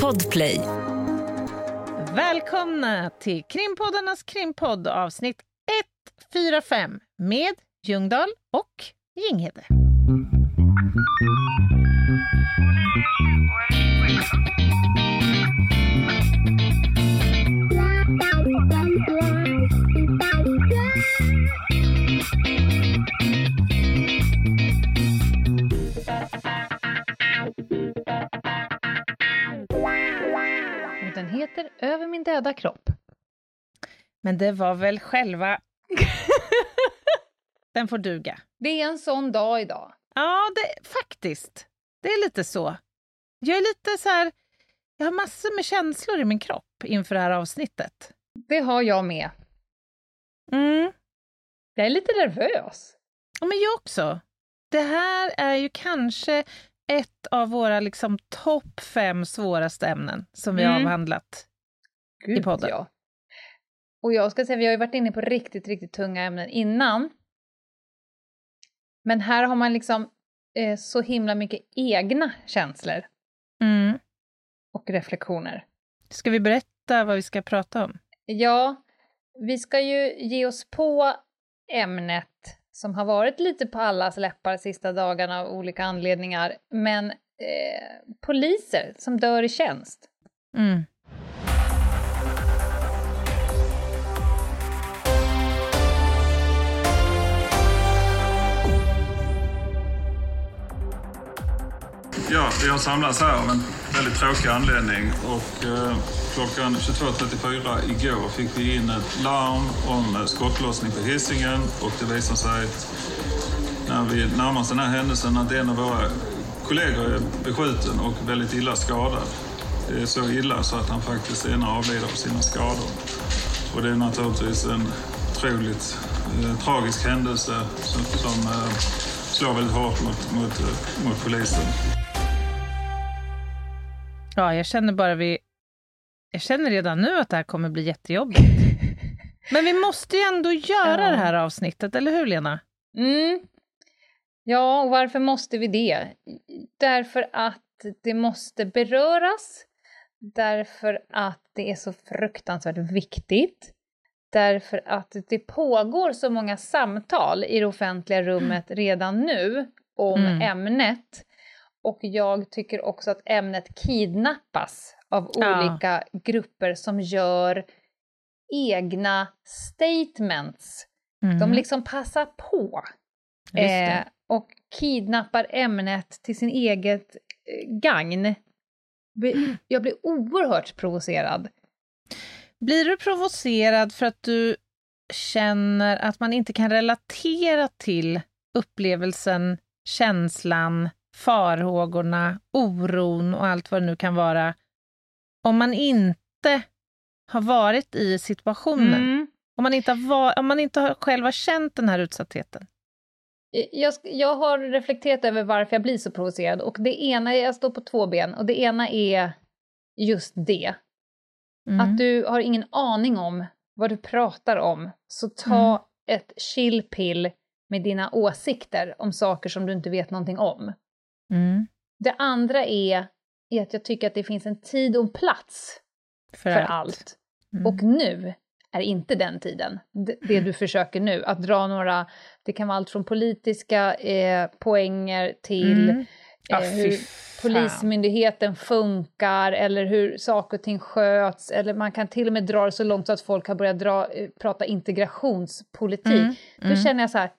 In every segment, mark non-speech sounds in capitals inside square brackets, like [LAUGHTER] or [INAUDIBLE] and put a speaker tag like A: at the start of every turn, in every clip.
A: Podplay.
B: Välkomna till krimpoddarnas krimpodd avsnitt 145 med Ljungdahl och Ginghede.
C: Och den heter Över min döda kropp.
B: Men det var väl själva... [LAUGHS] Den får duga.
C: Det är en sån dag idag.
B: Ja, det, faktiskt. Det är lite så. Jag är lite så här... Jag har massor med känslor i min kropp inför det här avsnittet.
C: Det har jag med.
B: Mm.
C: Jag är lite nervös.
B: Ja, men jag också. Det här är ju kanske ett av våra liksom, topp fem svåraste ämnen som vi har
C: Mm.
B: avhandlat.
C: Gud,
B: podden.
C: Ja. Och jag ska säga, vi har ju varit inne på riktigt, riktigt tunga ämnen innan. Men här har man liksom eh, så himla mycket egna känslor
B: Mm.
C: och reflektioner.
B: Ska vi berätta vad vi ska prata om?
C: Ja, vi ska ju ge oss på ämnet som har varit lite på allas läppar sista dagarna av olika anledningar, men eh, poliser som dör i tjänst.
B: Mm.
D: Ja, vi har samlats här av en väldigt tråkig anledning och eh, klockan 22.34 igår fick vi in ett larm om skottlossning på Hisingen och det visar sig när vi närmar oss den här händelsen att en av våra kollegor är beskjuten och väldigt illa skadad. Det är så illa så att han faktiskt senare avlider av sina skador. Och det är naturligtvis en otroligt eh, tragisk händelse som, som eh, slår väldigt hårt mot, mot, eh, mot polisen.
B: Ja, jag känner bara vi... Jag känner redan nu att det här kommer bli jättejobbigt. [LAUGHS] Men vi måste ju ändå göra
C: Ja.
B: det här avsnittet, eller hur Lena?
C: Mm. Ja, och varför måste vi det? Därför att det måste beröras, därför att det är så fruktansvärt viktigt, därför att det pågår så många samtal i det offentliga rummet redan nu om
B: Mm.
C: ämnet. Och jag tycker också att ämnet kidnappas av
B: Ja.
C: olika grupper som gör egna statements.
B: Mm.
C: De liksom passar på eh, och kidnappar ämnet till sin eget eh, gagn. Jag blir oerhört provocerad.
B: Blir du provocerad för att du känner att man inte kan relatera till upplevelsen, känslan, farhågorna, oron och allt vad det nu kan vara, om man inte har varit i situationen?
C: Mm.
B: Om, man inte har var, om man inte har själv har känt den här utsattheten?
C: Jag, jag har reflekterat över varför jag blir så provocerad och det ena, jag står på två ben, och det ena är just det.
B: Mm.
C: Att du har ingen aning om vad du pratar om, så ta
B: Mm.
C: ett chill pill med dina åsikter om saker som du inte vet någonting om.
B: Mm.
C: Det andra är, är att jag tycker att det finns en tid och en plats
B: För,
C: för
B: allt.
C: allt.
B: Mm.
C: Och nu är inte den tiden. Det, det du försöker nu, att dra några, det kan vara allt från politiska eh, poänger till
B: Mm.
C: Eh, hur polismyndigheten funkar eller hur saker och ting sköts. Eller man kan till och med dra det så långt så att folk har börjat dra, eh, prata integrationspolitik.
B: Mm.
C: Då
B: Mm.
C: känner jag så här,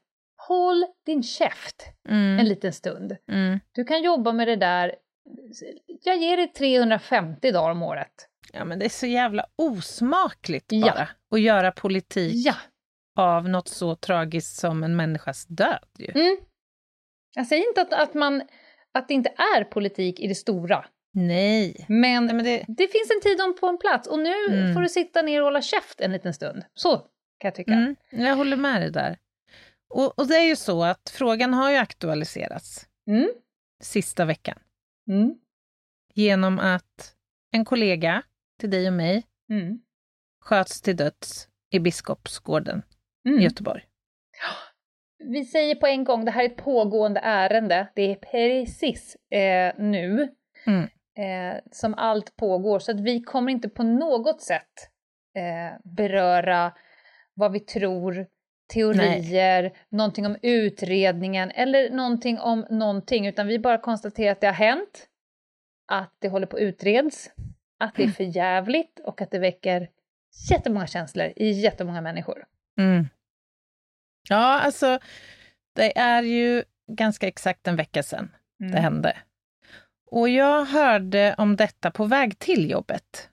C: håll din käft
B: Mm.
C: en liten stund.
B: Mm.
C: Du kan jobba med det där, jag ger dig 350 dagar om året.
B: Ja, men det är så jävla osmakligt
C: Ja.
B: bara att göra politik
C: Ja.
B: av något så tragiskt som en människas död. Ju.
C: Mm. Jag säger inte att, att, man, att det inte är politik i det stora,
B: Nej.
C: men,
B: Nej, men det,
C: det finns en tid och på en plats och nu
B: Mm.
C: får du sitta ner och hålla käft en liten stund. Så kan jag tycka.
B: mm, jag håller med dig där. Och, och det är ju så att frågan har ju aktualiserats
C: Mm.
B: sista veckan
C: Mm.
B: genom att en kollega till dig och mig
C: Mm.
B: sköts till döds i Biskopsgården
C: Mm.
B: i Göteborg.
C: Vi säger på en gång, det här är ett pågående ärende. Det är precis eh, nu.
B: Mm.
C: eh, som allt pågår. Så att vi kommer inte på något sätt eh, beröra vad vi tror, teorier, Nej. någonting om utredningen eller någonting om någonting, utan vi bara konstaterar att det har hänt, att det håller på att utreds, att det är för jävligt och att det väcker jättemånga känslor i jättemånga människor.
B: Mm. Ja, alltså det är ju ganska exakt en vecka sedan mm. det hände. Och jag hörde om detta på väg till jobbet.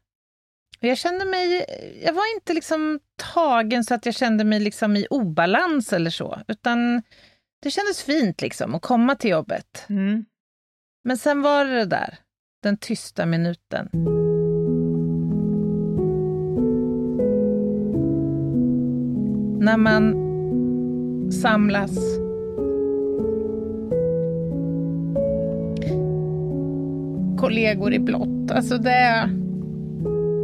B: Jag kände mig, jag var inte liksom tagen så att jag kände mig liksom i obalans eller så, utan det kändes fint liksom att komma till jobbet. Mm. Men sen var det det där, den tysta minuten. När man samlas kollegor i blått. Alltså det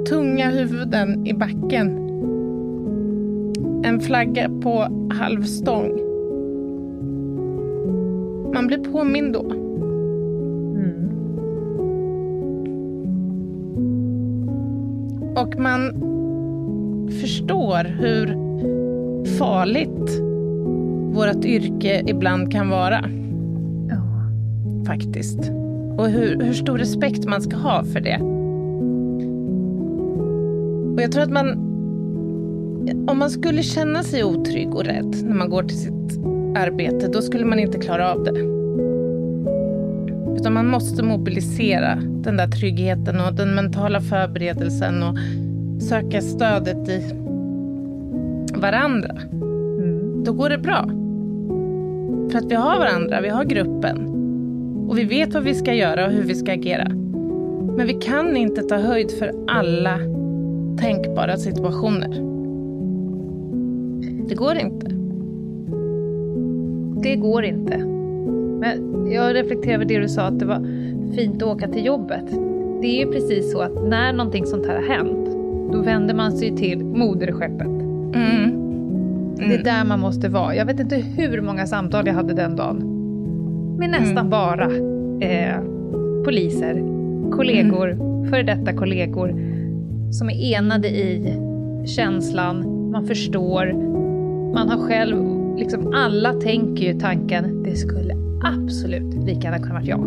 B: tunga huvuden i backen. En flagga på halvstång. Man blir påmind då. Mm. Och man förstår hur farligt vårt yrke ibland kan vara. Ja. Faktiskt. Och hur, hur stor respekt man ska ha för det. Och jag tror att man, om man skulle känna sig otrygg och rädd när man går till sitt arbete, då skulle man inte klara av det. Utan man måste mobilisera den där tryggheten och den mentala förberedelsen och söka stödet i varandra. Mm. Då går det bra. För att vi har varandra, vi har gruppen. Och vi vet vad vi ska göra och hur vi ska agera. Men vi kan inte ta höjd för alla tänkbara situationer. Det går inte.
C: Det går inte. Men jag reflekterar över det du sa, att det var fint att åka till jobbet. Det är ju precis så att när någonting sånt här har hänt, då vänder man sig till moderskeppet. Mm. Mm. Det är där man måste vara. Jag vet inte hur många samtal jag hade den dagen. Med nästan mm. bara eh, poliser, kollegor, mm. före detta kollegor som är enade i känslan, man förstår, man har själv, liksom alla tänker ju tanken, det skulle absolut lika gärna kunna varit jag.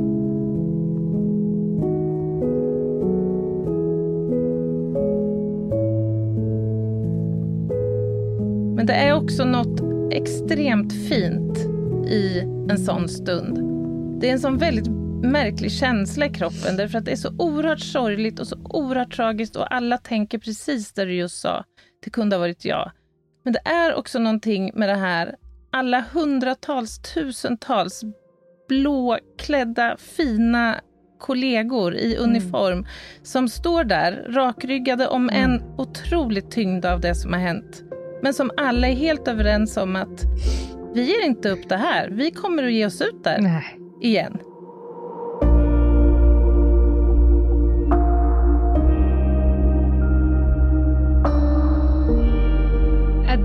B: Men det är också något extremt fint i en sån stund. Det är en sån väldigt märklig känsla i kroppen därför att det är så oerhört sorgligt och så oerhört tragiskt och alla tänker precis det du just sa. Det kunde ha varit jag. Men det är också någonting med det här, alla hundratals, tusentals blåklädda, fina kollegor i mm. uniform mm. som står där rakryggade om mm. en otroligt tyngd av det som har hänt. Men som alla är helt överens om att vi ger inte upp det här. Vi kommer att ge oss ut där Nej. igen.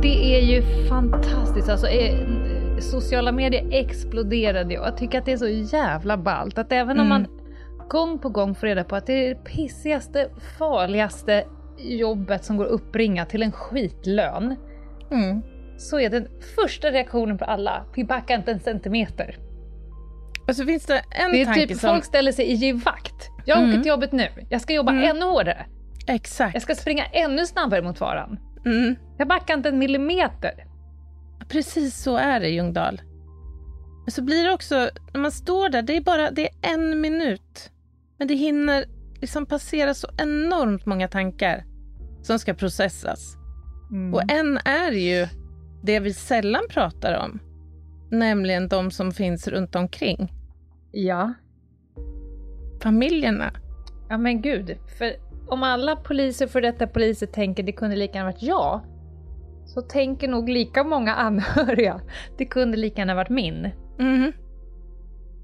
C: Det är ju fantastiskt. Alltså, eh, sociala medier exploderade ju. Jag tycker att det är så jävla ballt att även mm. om man gång på gång får reda på att det är det pissigaste, farligaste jobbet som går att uppbringa till en skitlön. Mm. Så är den första reaktionen på alla, vi backar inte en centimeter.
B: Och så finns det en
C: det är typ,
B: som...
C: Folk ställer sig i givakt. Jag mm. åker till jobbet nu, jag ska jobba mm. ännu hårdare.
B: Exakt.
C: Jag ska springa ännu snabbare mot faran. Mm. Jag backar inte en millimeter.
B: Precis så är det Ljungdahl. Men så blir det också, när man står där, det är bara det är en minut. Men det hinner liksom passera så enormt många tankar som ska processas. Mm. Och en är ju det vi sällan pratar om, nämligen de som finns runt omkring.
C: Ja.
B: Familjerna.
C: Ja men gud, för om alla poliser, för detta poliser tänker det kunde lika gärna varit jag, så tänker nog lika många [LAUGHS] anhöriga, det kunde lika gärna varit min. Mm.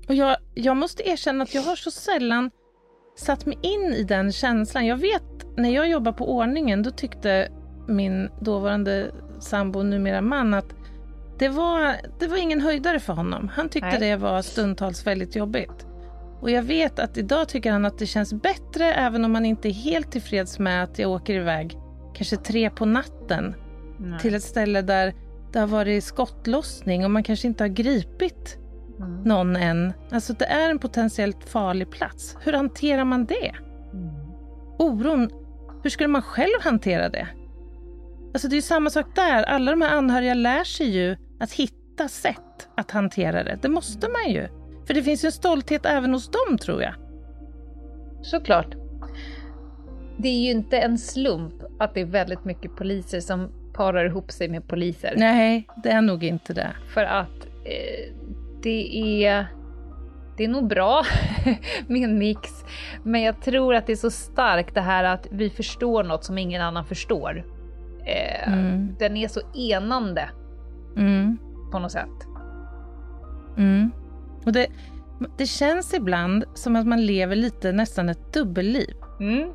B: Och jag, jag måste erkänna att jag har så sällan satt mig in i den känslan. Jag vet, när jag jobbade på ordningen, då tyckte min dåvarande sambo, numera man, att det var, det var ingen höjdare för honom. Han tyckte Nej. det var stundtals väldigt jobbigt. Och jag vet att idag tycker han att det känns bättre även om han inte är helt tillfreds med att jag åker iväg kanske tre på natten
C: Nej.
B: till ett ställe där det har varit skottlossning och man kanske inte har gripit
C: Mm.
B: någon än. Alltså det är en potentiellt farlig plats. Hur hanterar man det?
C: Mm.
B: Oron, hur skulle man själv hantera det? Alltså det är samma sak där. Alla de här anhöriga lär sig ju att hitta sätt att hantera det. Det måste man ju. För det finns en stolthet även hos dem tror jag.
C: Såklart. Det är ju inte en slump att det är väldigt mycket poliser som parar ihop sig med poliser.
B: Nej, det är nog inte det.
C: För att eh, det är... Det är nog bra [LAUGHS] med en mix, men jag tror att det är så starkt det här att vi förstår något som ingen annan förstår. Eh,
B: Mm.
C: Den är så enande
B: Mm.
C: på något sätt.
B: Mm. Och det, det känns ibland som att man lever lite nästan ett dubbelliv.
C: Mm.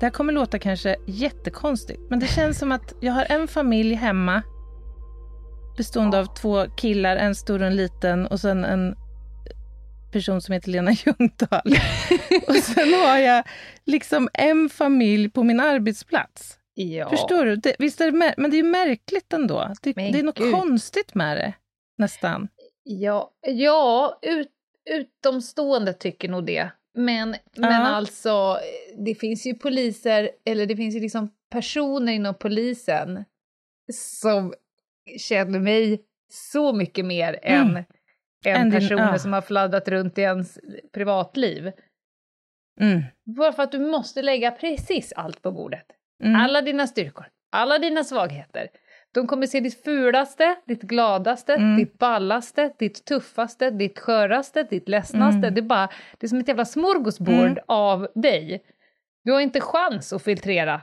B: Det här kommer låta kanske jättekonstigt, men det känns som att jag har en familj hemma bestående av två killar, en stor och en liten och sen en person som heter Lena [LAUGHS] Ljungdahl. och sen har jag liksom en familj på min arbetsplats.
C: Ja.
B: Förstår du? Det, visst är det, men det är märkligt ändå. Det, det är något
C: gud.
B: konstigt med det, nästan.
C: Ja, ja ut, utomstående tycker nog det. Men, men
B: Ja.
C: alltså, det finns ju poliser, eller det finns ju liksom personer inom polisen som känner mig så mycket mer
B: Mm.
C: än, än
B: Än din-
C: personer
B: ja.
C: som har fladdrat runt i ens privatliv.
B: Mm.
C: Bara för att du måste lägga precis allt på bordet.
B: Mm.
C: Alla dina styrkor, alla dina svagheter. De kommer se ditt fulaste, ditt gladaste,
B: Mm.
C: ditt ballaste, ditt tuffaste, ditt sköraste, ditt ledsnaste.
B: Mm.
C: Det, är bara, det är som ett jävla smorgasbord
B: Mm.
C: av dig. Du har inte chans att filtrera.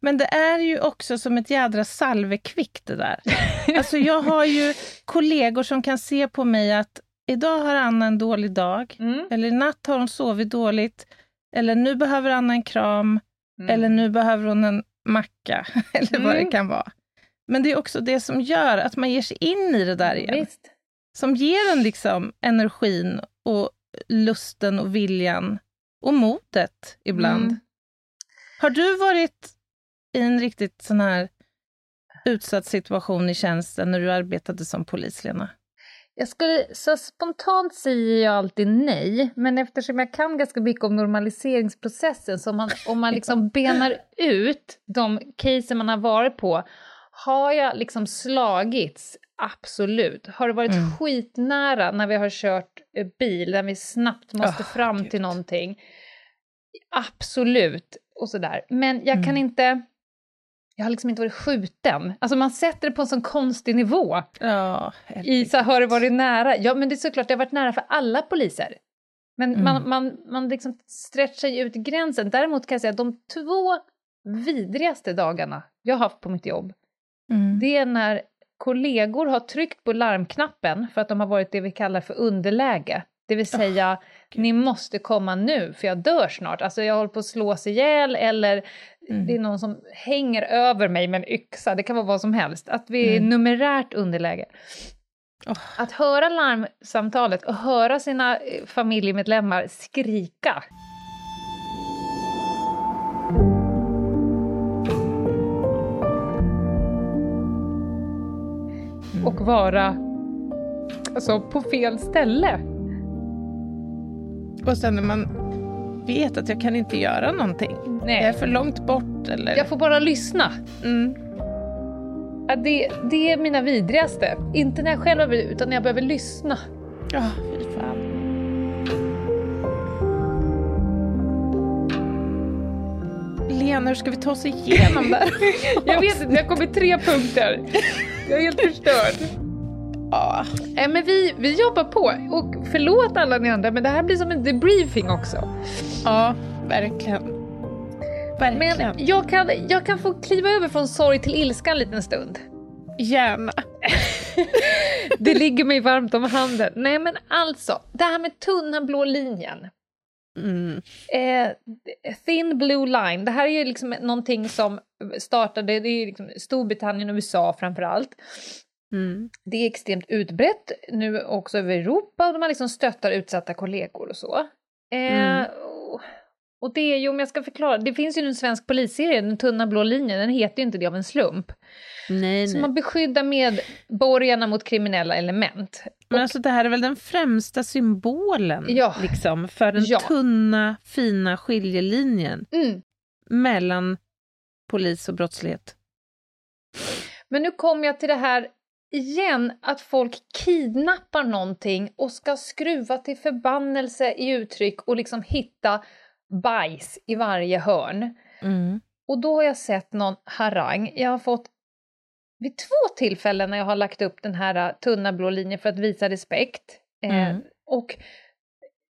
B: Men det är ju också som ett jädra salvekvick det där. Alltså jag har ju [LAUGHS] kollegor som kan se på mig att idag har Anna en dålig dag,
C: Mm.
B: eller i natt har hon sovit dåligt, eller nu behöver Anna en kram,
C: Mm.
B: eller nu behöver hon en macka, [LAUGHS] eller vad det
C: Mm.
B: kan vara. Men det är också det som gör att man ger sig in i det där igen.
C: Visst.
B: Som ger en liksom energin och lusten och viljan och modet ibland.
C: Mm.
B: Har du varit i en riktigt sån här utsatt situation i tjänsten när du arbetade som polis, Lena?
C: Jag skulle, så spontant säger jag alltid nej, men eftersom jag kan ganska mycket om normaliseringsprocessen, så om man, om man [LAUGHS] liksom benar ut de casen man har varit på, har jag liksom slagits? Absolut. Har det varit
B: Mm.
C: skitnära när vi har kört eh, bil, när vi snabbt måste
B: Åh,
C: fram
B: Gud.
C: till någonting? Absolut. Och sådär. Men jag kan
B: Mm.
C: inte... Jag har liksom inte varit skjuten. Alltså man sätter det på en sån konstig nivå.
B: Ja,
C: I så har det varit nära? Ja, men det är såklart, det har varit nära för alla poliser. Men
B: Mm.
C: man, man, man liksom stretchar ju ut gränsen. Däremot kan jag säga att de två vidrigaste dagarna jag har haft på mitt jobb,
B: Mm.
C: det är när kollegor har tryckt på larmknappen för att de har varit det vi kallar för underläge. Det vill säga, ni måste komma nu för jag dör snart. Alltså jag håller på att slås ihjäl eller
B: Mm.
C: det är någon som hänger över mig med en yxa. Det kan vara vad som helst. Att vi är
B: Mm.
C: numerärt underläge.
B: Åh.
C: Att höra larmsamtalet och höra sina eh, familjemedlemmar skrika. Och vara alltså, på fel ställe.
B: Och sen när man vet att jag kan inte göra någonting. Jag är
C: Nej,
B: för långt bort eller...
C: jag får bara lyssna.
B: Mm.
C: Ja, Det, det är mina vidrigaste. Inte när jag själv behöver, utan när jag behöver lyssna.
B: Ja, fy fan. Lena, hur ska vi ta oss igenom det här? [LAUGHS]
C: Jag vet inte, det har kommit tre punkter. Jag är helt förstörd.
B: Ja.
C: Nej, men vi, vi jobbar på. Och förlåt alla ni andra, men det här blir som en debriefing också.
B: ja, verkligen. Verkligen.
C: Men jag kan, jag kan få kliva över från sorg till ilska en liten stund.
B: Gärna. [LAUGHS]
C: Det ligger mig varmt om handen. Nej, men alltså, det här med tunna blå linjen.
B: Mm.
C: Eh, thin Blue Line, det här är ju liksom någonting som startade, det är liksom Storbritannien och USA framför allt.
B: Mm.
C: Det är extremt utbrett nu också över Europa och man liksom stöttar utsatta kollegor och så. Eh,
B: Mm.
C: Och- och det är ju, om jag ska förklara, det finns ju en svensk polisserie, Den tunna blå linjen, den heter ju inte det av en slump.
B: Nej,
C: Så
B: nej.
C: man beskyddar medborgarna mot kriminella element.
B: Men alltså det här är väl den främsta symbolen
C: Ja.
B: liksom, för den
C: Ja.
B: tunna, fina skiljelinjen
C: Mm.
B: mellan polis och brottslighet.
C: Men nu kommer jag till det här igen, att folk kidnappar någonting och ska skruva till förbannelse i uttryck och liksom hitta bajs i varje hörn.
B: Mm.
C: Och då har jag sett någon harang. Jag har fått vid två tillfällen när jag har lagt upp den här uh, tunna blå linjen för att visa respekt. Eh,
B: Mm.
C: och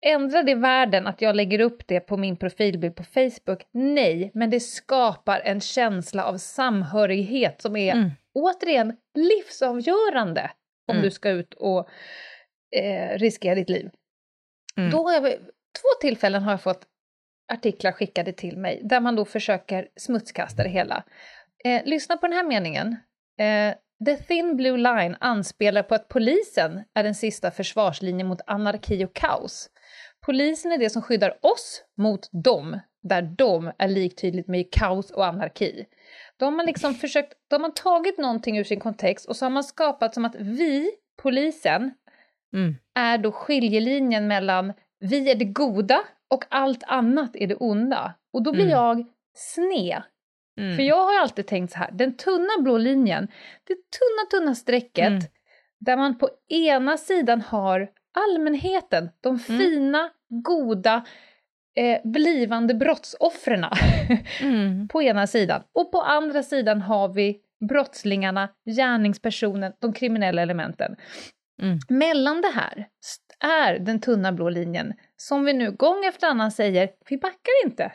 C: ändrar det världen att jag lägger upp det på min profilbild på Facebook? Nej, men det skapar en känsla av samhörighet som är
B: Mm.
C: återigen livsavgörande om
B: Mm.
C: du ska ut och eh, riskera ditt liv.
B: Mm.
C: Då har jag, två tillfällen har jag fått artiklar skickade till mig där man då försöker smutskasta det hela. Eh, lyssna på den här meningen. Eh, The thin blue line anspelar på att polisen är den sista försvarslinjen mot anarki och kaos. Polisen är det som skyddar oss mot dem, där de är liktydigt med kaos och anarki. Då har man liksom försökt, då har man tagit någonting ur sin kontext och så har man skapat som att vi, polisen,
B: Mm.
C: är då skiljelinjen mellan vi är det goda och allt annat är det onda. Och då blir
B: Mm.
C: jag sned.
B: Mm.
C: För jag har alltid tänkt så här, den tunna blå linjen, det tunna tunna strecket
B: Mm.
C: där man på ena sidan har allmänheten, de fina, goda, eh, blivande brottsoffren
B: Mm. [LAUGHS]
C: på ena sidan. Och på andra sidan har vi brottslingarna, gärningspersonen, de kriminella elementen.
B: Mm.
C: Mellan det här är den tunna blå linjen som vi nu gång efter annan säger, vi backar inte.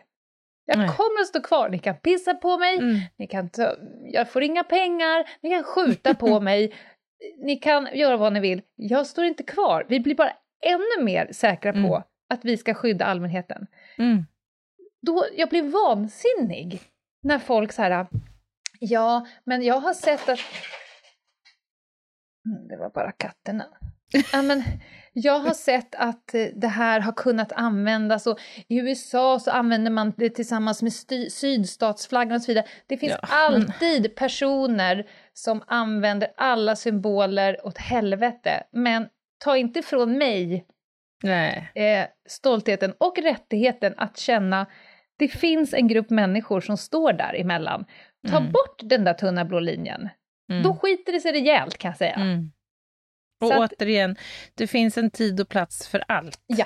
C: Jag
B: Nej.
C: kommer att stå kvar, ni kan pissa på mig,
B: Mm.
C: ni kan ta, jag får inga pengar, ni kan skjuta på [LAUGHS] mig, ni kan göra vad ni vill. Jag står inte kvar. Vi blir bara ännu mer säkra på
B: Mm.
C: att vi ska skydda allmänheten.
B: Mm.
C: Då, jag blir vansinnig när folk så här, ja, men jag har sett att... Mm, Det var bara katterna. [LAUGHS] Ja, men jag har sett att eh, det här har kunnat användas och i USA så använder man det tillsammans med sydstatsflaggan och så vidare. Det finns
B: Ja, men-
C: alltid personer som använder alla symboler åt helvete. Men ta inte från mig eh, stoltheten och rättigheten att känna det finns en grupp människor som står där emellan. Ta
B: Mm.
C: bort den där tunna blå linjen.
B: Mm.
C: Då skiter det sig rejält kan jag säga.
B: Mm. Och
C: att-
B: återigen, det finns en tid och plats för allt.
C: Ja.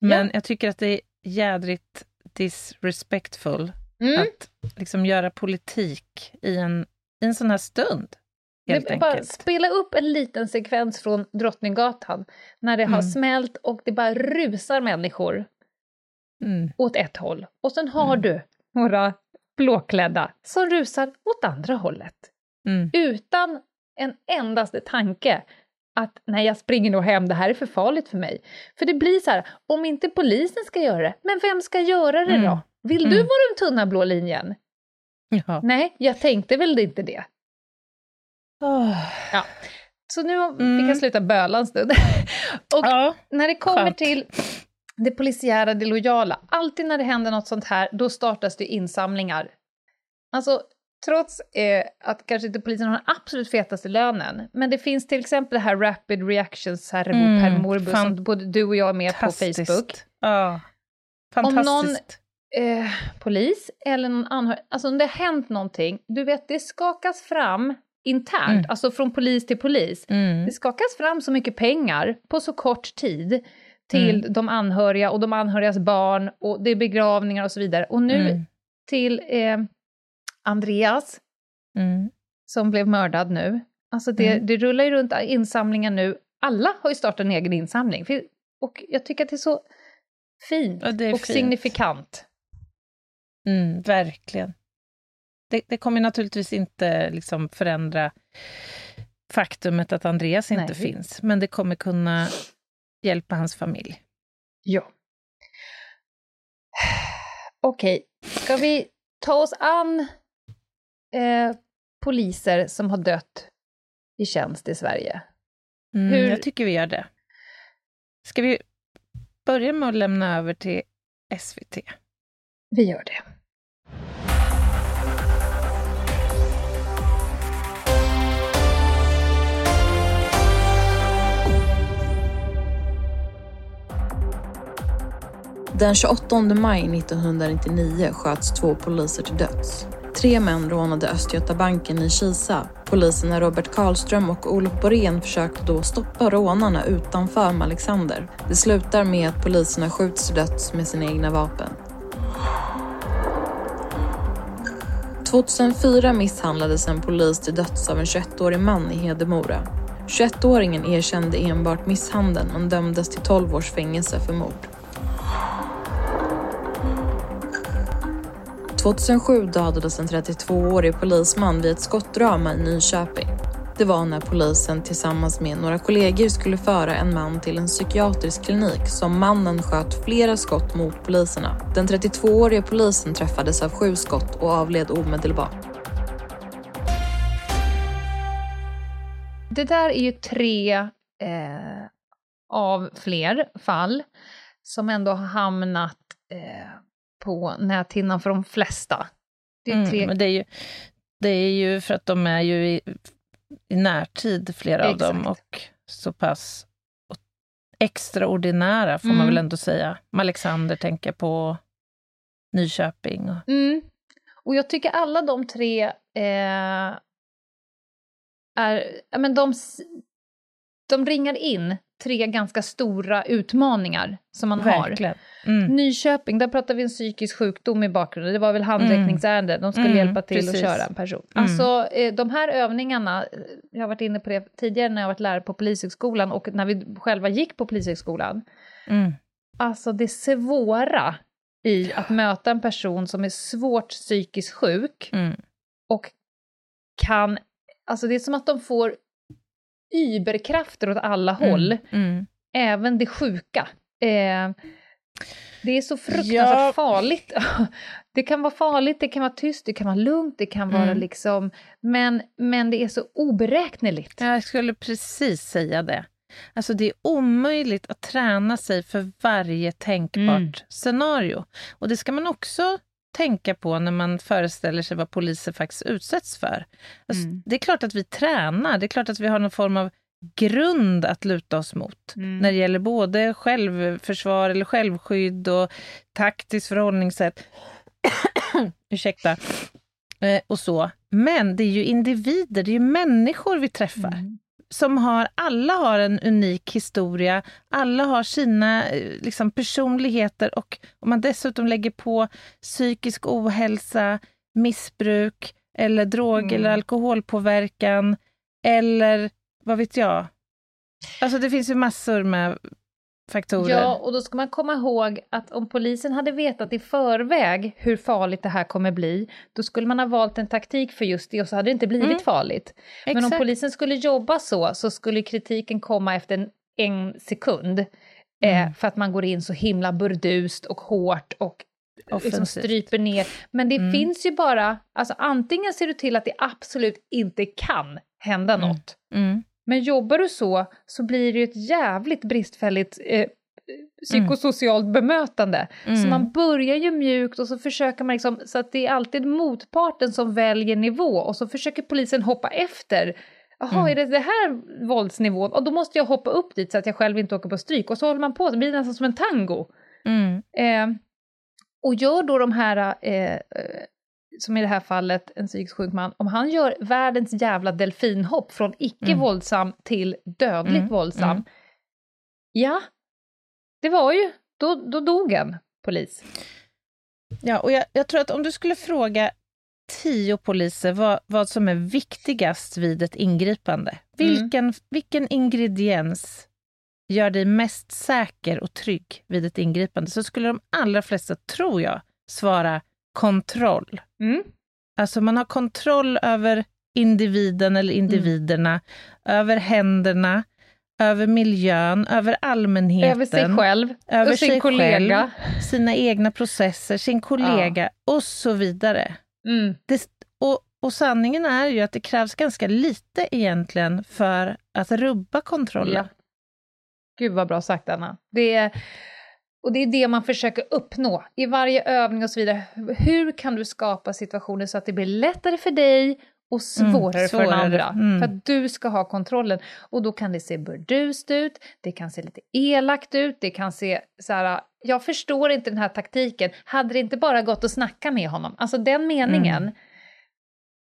B: Men
C: Ja.
B: jag tycker att det är jädrigt disrespectful
C: Mm.
B: att liksom göra politik i en, i en sån här stund. Helt
C: bara
B: enkelt.
C: spela upp en liten sekvens från Drottninggatan när det har
B: Mm.
C: smält och det bara rusar människor
B: Mm.
C: åt ett håll. Och sen har
B: Mm.
C: du några blåklädda som rusar åt andra hållet.
B: Mm.
C: utan en endaste tanke att nej, jag springer nog hem, det här är för farligt för mig. För det blir så här, om inte polisen ska göra det, men vem ska göra det
B: Mm.
C: då? Vill du
B: Mm.
C: vara den tunna blå linjen?
B: Ja.
C: Nej, jag tänkte väl inte det.
B: Åh.
C: Så nu fick
B: Mm.
C: jag sluta böla en stund. [LAUGHS] och
B: Ja.
C: när det kommer
B: skönt.
C: till det polisiära, det lojala, alltid när det händer något sånt här, då startas det insamlingar. Alltså, trots eh, att kanske inte polisen har den absolut fetaste lönen, men det finns till exempel det här Rapid Reactions Servo
B: Mm,
C: per Morbo
B: fan-
C: som både du och jag är med på
B: Fantastiskt.
C: Facebook.
B: Ja.
C: Om någon-
B: Fantastiskt.
C: Eh, polis eller någon anhörig, alltså om det har hänt någonting, du vet det skakas fram internt,
B: Mm.
C: alltså från polis till polis.
B: Mm.
C: Det skakas fram så mycket pengar på så kort tid till
B: Mm.
C: de anhöriga och de anhörigas barn och det är begravningar och så vidare. Och nu
B: Mm.
C: till eh, Andreas
B: Mm.
C: som blev mördad nu. Alltså det,
B: Mm.
C: det rullar ju runt insamlingar nu. Alla har ju startat en egen insamling. Och jag tycker att det är så fint
B: är
C: och
B: fint.
C: signifikant.
B: Mm, verkligen. Det, det kommer naturligtvis inte liksom förändra faktumet att Andreas inte
C: Nej.
B: finns, men det kommer kunna hjälpa hans familj.
C: Ja. Okej, ska vi ta oss an eh, poliser som har dött i tjänst i Sverige.
B: Mm,
C: Hur-
B: Jag tycker vi gör det. Ska vi börja med att lämna över till SVT?
C: Vi gör det.
A: Den 28 maj 1999 sköts två poliser till döds. Tre män rånade Östgötabanken i Kisa. Poliserna Robert Karlström och Olof Borén försökte då stoppa rånarna utanför Alexander. Det slutar med att poliserna skjuts till döds med sina egna vapen. 2004 misshandlades en polis till döds av en 21-årig man i Hedemora. 21-åringen erkände enbart misshandeln men dömdes till 12 års fängelse för mord. 2007 dödades en 32-årig polisman vid ett skottdrama i Nyköping. Det var när polisen tillsammans med några kollegor skulle föra en man till en psykiatrisk klinik som mannen sköt flera skott mot poliserna. Den 32-årige polisen träffades av sju skott och avled omedelbart.
C: Det där är ju tre eh, av fler fall som ändå har hamnat eh, på näthinnan för de flesta. Det är tre...
B: Mm, men det är, ju, det är ju för att de är ju i, i närtid, flera av dem,
C: Exakt.
B: och så pass extraordinära, får man
C: Mm.
B: väl ändå säga. Alexander tänker på Nyköping. Och,
C: Mm. Och jag tycker alla de tre eh, är, men de, de ringar in tre ganska stora utmaningar som man har.
B: verkligen. Mm.
C: Nyköping, där pratar vi en psykisk sjukdom i bakgrunden. Det var väl handräckningsärende, de skulle
B: Mm,
C: hjälpa till
B: precis.
C: att köra en person.
B: Mm.
C: Alltså eh, de här övningarna, eh, jag har varit inne på det tidigare när jag varit lärare på Polishögskolan och när vi själva gick på Polishögskolan.
B: Mm.
C: Alltså det svåra i att möta en person som är svårt psykiskt sjuk
B: Mm.
C: och kan, alltså det är som att de får überkrafter åt alla håll,
B: Mm.
C: även det sjuka. Eh, det är så fruktansvärt
B: Ja.
C: farligt. [LAUGHS] Det kan vara farligt, det kan vara tyst, det kan vara lugnt, det kan vara
B: Mm.
C: liksom, men, men det är så oberäkneligt.
B: Jag skulle precis säga det. Alltså det är omöjligt att träna sig för varje tänkbart
C: Mm.
B: scenario. Och det ska man också tänka på när man föreställer sig vad poliser faktiskt utsätts för. Alltså,
C: Mm.
B: Det är klart att vi tränar, det är klart att vi har någon form av grund att luta oss mot
C: Mm.
B: när det gäller både självförsvar eller självskydd och taktiskt förhållningssätt. [COUGHS] Ursäkta. Eh, och så. Men det är ju individer, det är ju människor vi träffar
C: Mm.
B: Som har, alla har en unik historia, alla har sina eh, liksom, personligheter och om man dessutom lägger på psykisk ohälsa, missbruk eller drog
C: Mm.
B: eller alkoholpåverkan eller vad vet jag. Alltså det finns ju massor med faktorer.
C: Ja, och då ska man komma ihåg att om polisen hade vetat i förväg hur farligt det här kommer bli, då skulle man ha valt en taktik för just det och så hade det inte blivit
B: Mm.
C: farligt. Men om polisen skulle jobba så, så skulle kritiken komma efter en, en sekund. Eh,
B: Mm.
C: för att man går in så himla burdust och hårt och liksom stryper ner. Men det
B: Mm.
C: finns ju bara, alltså antingen ser du till att det absolut inte kan hända
B: Mm.
C: något.
B: Mm.
C: Men jobbar du så, så blir det ju ett jävligt bristfälligt eh, psykosocialt bemötande. Så
B: Mm.
C: man börjar ju mjukt och så försöker man liksom, så att det är alltid motparten som väljer nivå och så försöker polisen hoppa efter. Jaha,
B: Mm.
C: är det det här våldsnivån? Och då måste jag hoppa upp dit så att jag själv inte åker på stryk. Och så håller man på, det blir nästan som en tango.
B: Mm.
C: Eh, och gör då de här, eh, eh, som i det här fallet en psykiskt sjuk man, om han gör världens jävla delfinhopp från icke
B: Mm.
C: våldsam till dödligt
B: Mm,
C: våldsam.
B: mm.
C: Ja, det var ju, då, då dog en polis.
B: Ja, och jag, jag tror att om du skulle fråga tio poliser vad, vad som är viktigast vid ett ingripande, vilken, vilken ingrediens gör dig mest säker och trygg vid ett ingripande, så skulle de allra flesta, tror jag, svara kontroll.
C: Mm.
B: Alltså man har kontroll över individen eller individerna, över händerna, över miljön, över allmänheten.
C: Över sig själv,
B: över
C: sin
B: sig
C: kollega.
B: sina egna processer, sin kollega och så vidare.
C: Mm.
B: Det, och och sanningen är ju att det krävs ganska lite egentligen för att rubba kontrollen.
C: Ja. Gud vad bra sagt Anna. Det är, och det är det man försöker uppnå i varje övning och så vidare. Hur kan du skapa situationer så att det blir lättare för dig och svårare,
B: Mm,
C: för den andra?
B: Mm.
C: För att du ska ha kontrollen. Och då kan det se burdust ut, det kan se lite elakt ut, det kan se så här, jag förstår inte den här taktiken, hade det inte bara gått att snacka med honom? Alltså den meningen.
B: Mm.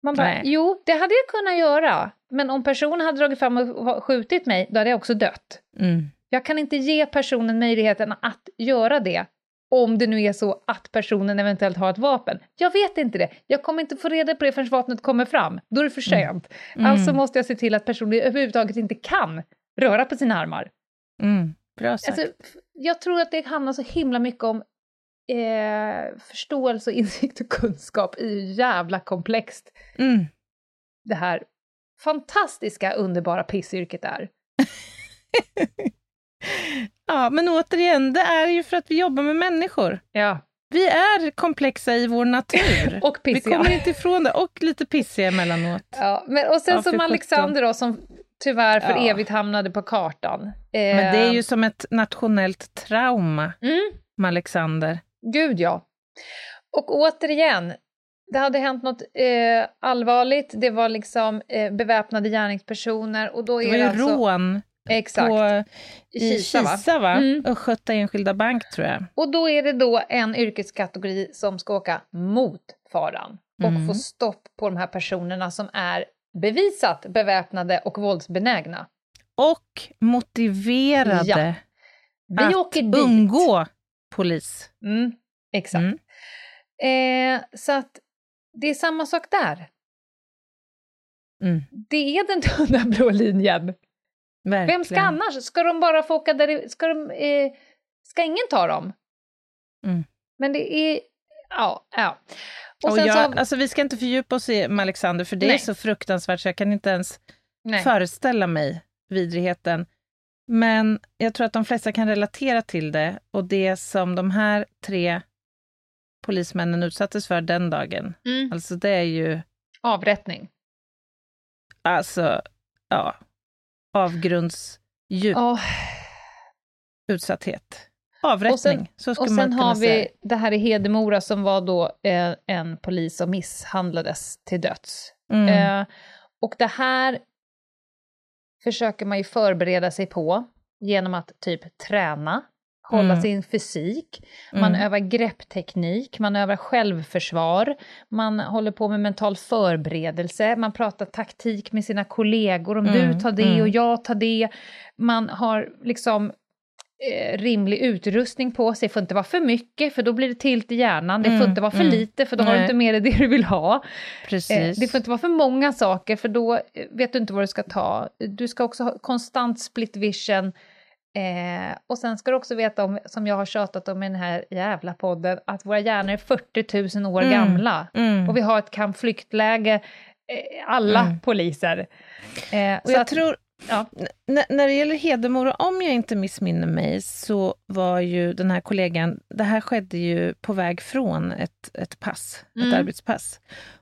C: Man bara,
B: Nej.
C: jo, det hade jag kunnat göra, men om personen hade dragit fram och skjutit mig, då hade jag också dött.
B: Mm.
C: Jag kan inte ge personen möjligheten att göra det om det nu är så att personen eventuellt har ett vapen. Jag vet inte det. Jag kommer inte få reda på det förrän vapnet kommer fram. Då är det för sent.
B: Mm.
C: Alltså måste jag se till att personen överhuvudtaget inte kan röra på sina armar.
B: Mm. Bra sagt.
C: Alltså, jag tror att det handlar så himla mycket om eh, förståelse, [LAUGHS] insikt och kunskap i hur jävla komplext
B: mm.
C: det här fantastiska, underbara pissyrket är. [LAUGHS]
B: Ja, men återigen, det är ju för att vi jobbar med människor.
C: Ja.
B: Vi är komplexa i vår natur. [LAUGHS]
C: Och
B: vi
C: pissiga.
B: kommer inte ifrån det, och lite pissiga emellanåt.
C: Ja, men, och sen
B: Ja,
C: som Alexander då, som tyvärr för
B: Ja.
C: evigt hamnade på kartan. Eh,
B: Men det är ju som ett nationellt trauma
C: Mm,
B: med Alexander.
C: gud ja. Och återigen, det hade hänt något eh, allvarligt, det var liksom eh, beväpnade gärningspersoner och då
B: Det
C: är
B: var
C: det,
B: ju
C: alltså...
B: rån
C: Exakt.
B: på,
C: I Kisa?
B: Kisa, va?
C: Mm.
B: Östgöta Enskilda Bank, tror jag.
C: Och då är det då en yrkeskategori som ska åka mot faran och
B: Mm.
C: få stopp på de här personerna som är bevisat beväpnade och våldsbenägna.
B: Och motiverade
C: Ja. Vi
B: att
C: åker dit.
B: undgå polis.
C: Mm, exakt.
B: Mm.
C: Eh, så att det är samma sak där.
B: Mm.
C: Det är den [LAUGHS] tunna blå linjen.
B: Verkligen.
C: Vem ska annars? Ska de bara få åka där? Ska, de, eh, ska ingen ta dem?
B: Mm.
C: Men det är... Ja, ja. Och
B: Och jag,
C: så...
B: alltså, vi ska inte fördjupa oss i Alexander, för det är
C: Nej.
B: så fruktansvärt så jag kan inte ens
C: Nej.
B: föreställa mig vidrigheten. Men jag tror att de flesta kan relatera till det och det som de här tre polismännen utsattes för den dagen.
C: Mm.
B: Alltså det är ju,
C: Avrättning.
B: alltså, ja, avgrundsdjup
C: Ja,
B: utsatthet. Avrättning,
C: Och sen-
B: så
C: och
B: skulle
C: sen
B: man kunna
C: har
B: säga.
C: vi det här i Hedemora som var då eh, en polis som misshandlades till döds.
B: Mm.
C: Eh, och det här försöker man ju förbereda sig på genom att typ träna, hålla
B: Mm.
C: sin fysik, man
B: Mm.
C: övar greppteknik, man övar självförsvar, man håller på med mental förberedelse, man pratar taktik med sina kollegor, om
B: Mm,
C: du tar det
B: mm.
C: och jag tar det. Man har liksom eh, rimlig utrustning på sig, det får inte vara för mycket för då blir det tilt i hjärnan, det får
B: Mm,
C: inte vara för
B: mm.
C: lite för då har du
B: Nej.
C: inte med dig det du vill ha. Eh, det får inte vara för många saker för då eh, vet du inte vad du ska ta. Du ska också ha konstant split vision. Eh, och sen ska du också veta, om, som jag har tjatat om i den här jävla podden, att våra hjärnor är 40 000 år
B: Mm.
C: gamla.
B: Mm.
C: Och vi har ett kampflyktläge, eh, alla
B: Mm.
C: poliser. Eh,
B: Och jag
C: att,
B: tror,
C: ja.
B: När det gäller Hedemora, om jag inte missminner mig, så var ju den här kollegan, det här skedde ju på väg från ett, ett pass,
C: Mm.
B: ett arbetspass.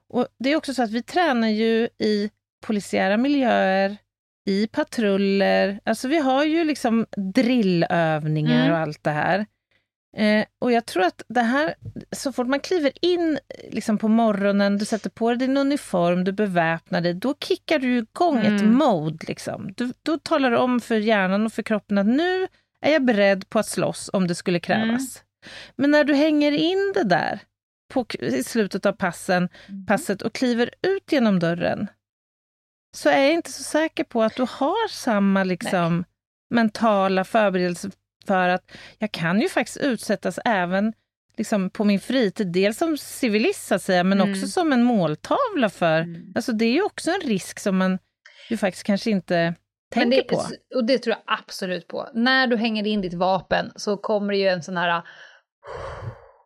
B: Och det är också så att vi tränar ju i polisiära miljöer, i patruller, alltså vi har ju liksom drillövningar
C: Mm.
B: och allt det här. Eh, och jag tror att det här, så fort man kliver in liksom på morgonen, du sätter på dig din uniform, du beväpnar dig, då kickar du igång ett
C: Mm.
B: mode. Liksom. Du, då talar du om för hjärnan och för kroppen att nu är jag beredd på att slåss om det skulle krävas. Men när du hänger in det där på, i slutet av passen,
C: Mm.
B: passet och kliver ut genom dörren, så är jag inte så säker på att du har samma liksom, mentala förberedelse för att jag kan ju faktiskt utsättas även liksom, på min fritid, dels som civilist så att säga, men
C: Mm.
B: också som en måltavla för...
C: Mm.
B: Alltså det är ju också en risk som man ju faktiskt kanske inte tänker
C: det,
B: på.
C: Och det tror jag absolut på. När du hänger in ditt vapen så kommer det ju en sån här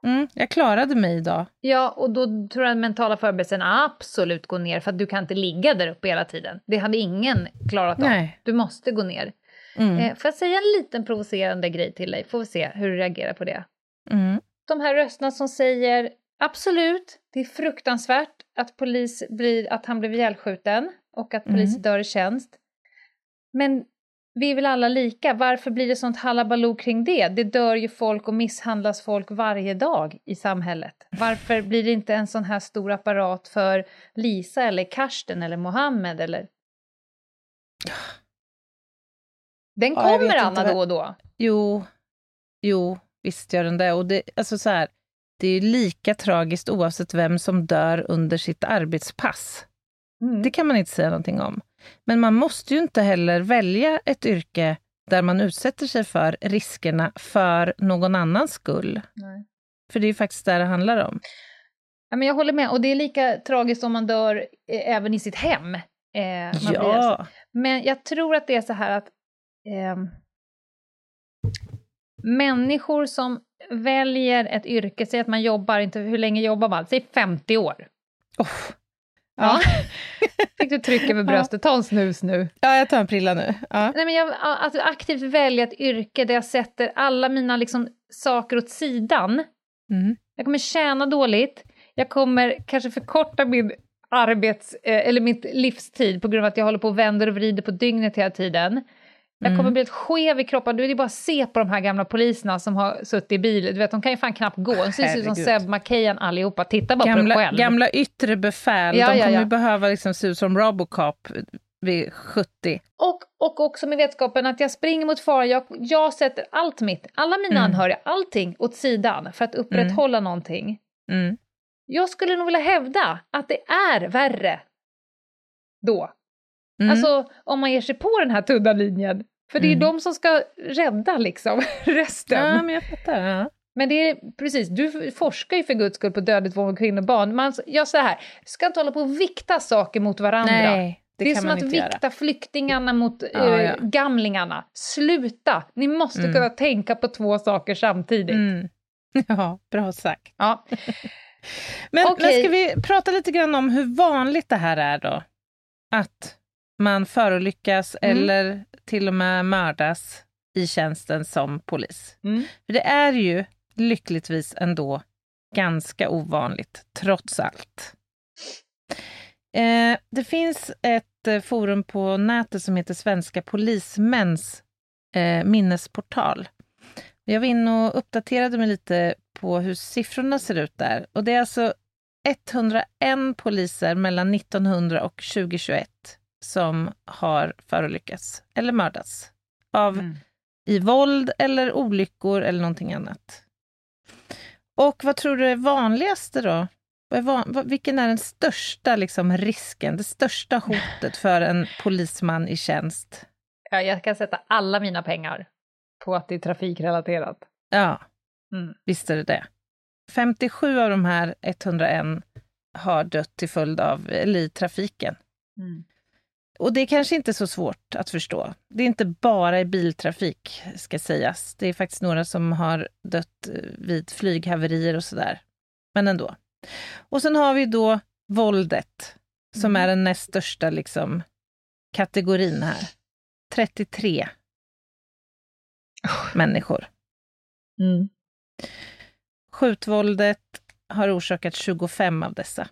B: Mm, jag klarade mig idag.
C: Ja, och då tror jag den mentala förberedelsen absolut går ner för att du kan inte ligga där uppe hela tiden. Det hade ingen klarat av.
B: Nej.
C: Du måste gå ner.
B: Mm.
C: Eh, får jag säga en liten provocerande grej till dig? Får vi se hur du reagerar på det.
B: Mm.
C: De här rösterna som säger absolut, det är fruktansvärt att polis blir, att han blev ihjälskjuten och att polis
B: Mm.
C: dör i tjänst. Men vi är väl alla lika, varför blir det sånt halabaloo kring det? Det dör ju folk och misshandlas folk varje dag i samhället. Varför blir det inte en sån här stor apparat för Lisa eller Karsten eller Mohammed eller... Den
B: Ja,
C: kommer Anna
B: vad-
C: då och då.
B: Jo, jo, visst gör den det. Och det, alltså så här, det är ju lika tragiskt oavsett vem som dör under sitt arbetspass.
C: Mm.
B: Det kan man inte säga någonting om. Men man måste ju inte heller välja ett yrke där man utsätter sig för riskerna för någon annans skull.
C: Nej.
B: För det är ju faktiskt det det handlar om.
C: Ja, men jag håller med, och det är lika tragiskt om man dör eh, även i sitt hem. Eh, man blir
B: Ja,
C: Men jag tror att det är så här att ehm, människor som väljer ett yrke, säg att man jobbar, inte hur länge jobbar man? Säg 50 år.
B: oh.
C: Ja. Fick du tryck över bröstet, ta en snus nu.
B: ja, jag tar en prilla nu. Ja.
C: Nej, men jag, att aktivt välja ett yrke där jag sätter alla mina liksom, saker åt sidan.
B: Mm.
C: Jag kommer tjäna dåligt, jag kommer kanske förkorta min arbets, eh, eller mitt livstid på grund av att jag håller på och vänder och vrider på dygnet hela tiden. Jag kommer
B: Mm.
C: bli helt skev i kroppen. Du, det är bara att se på de här gamla poliserna som har suttit i bil. Du vet, de kan ju fan knappt gå. De ser ut som. Seb Macahan allihopa. Titta bara på dig
B: Gamla,
C: själv.
B: gamla yttre befäl,
C: Ja,
B: de
C: ja,
B: kommer
C: ja.
B: ju behöva liksom se ut som Robocop vid 70.
C: Och, och också med vetskapen att jag springer mot fara. Jag, jag sätter allt mitt, alla mina
B: Mm.
C: anhöriga, allting åt sidan för att upprätthålla någonting.
B: Mm.
C: Jag skulle nog vilja hävda att det är värre då.
B: Mm.
C: Alltså om man ger sig på den här tunna linjen. För det är
B: Mm.
C: de som ska rädda liksom [LAUGHS] resten.
B: ja, men jag fattar. Ja.
C: Men det är precis, du forskar ju för guds skull på dödligt våld mot kvinnor och barn. Man, jag säger här, ska inte hålla på och vikta saker mot varandra.
B: Nej, det,
C: det är som att vikta
B: göra.
C: flyktingarna mot
B: Ja,
C: eh,
B: ja.
C: gamlingarna. Sluta! Ni måste
B: Mm.
C: kunna tänka på två saker samtidigt.
B: Mm. [LAUGHS] Ja, bra sagt.
C: Ja.
B: Men,
C: Okej.
B: men ska vi prata lite grann om hur vanligt det här är då? Att man förolyckas
C: Mm.
B: eller till och med mördas i tjänsten som polis.
C: Mm.
B: För det är ju lyckligtvis ändå ganska ovanligt, trots allt. Eh, det finns ett eh, forum på nätet som heter Svenska polismäns eh, minnesportal. Jag var inne och uppdaterade mig lite på hur siffrorna ser ut där. Och det är alltså 101 poliser mellan 1900 och 2021 som har förolyckats eller mördats av
C: Mm.
B: i våld eller olyckor eller någonting annat. Och vad tror du är vanligaste då? Vilken är den största liksom, risken, det största hotet för en polisman i tjänst?
C: Ja, jag kan sätta alla mina pengar på att det är trafikrelaterat.
B: Ja,
C: Mm.
B: visst är det det. 57 av de här 101 har dött till följd av, eller i trafiken.
C: Mm.
B: Och det är kanske inte så svårt att förstå. Det är inte bara i biltrafik, ska sägas. Det är faktiskt några som har dött eh, vid flyghaverier och sådär. Men ändå. Och sen har vi då våldet, som
C: Mm.
B: är den näst största liksom, kategorin här. 33 människor.
C: Mm.
B: Skjutvåldet har orsakat 25 av dessa.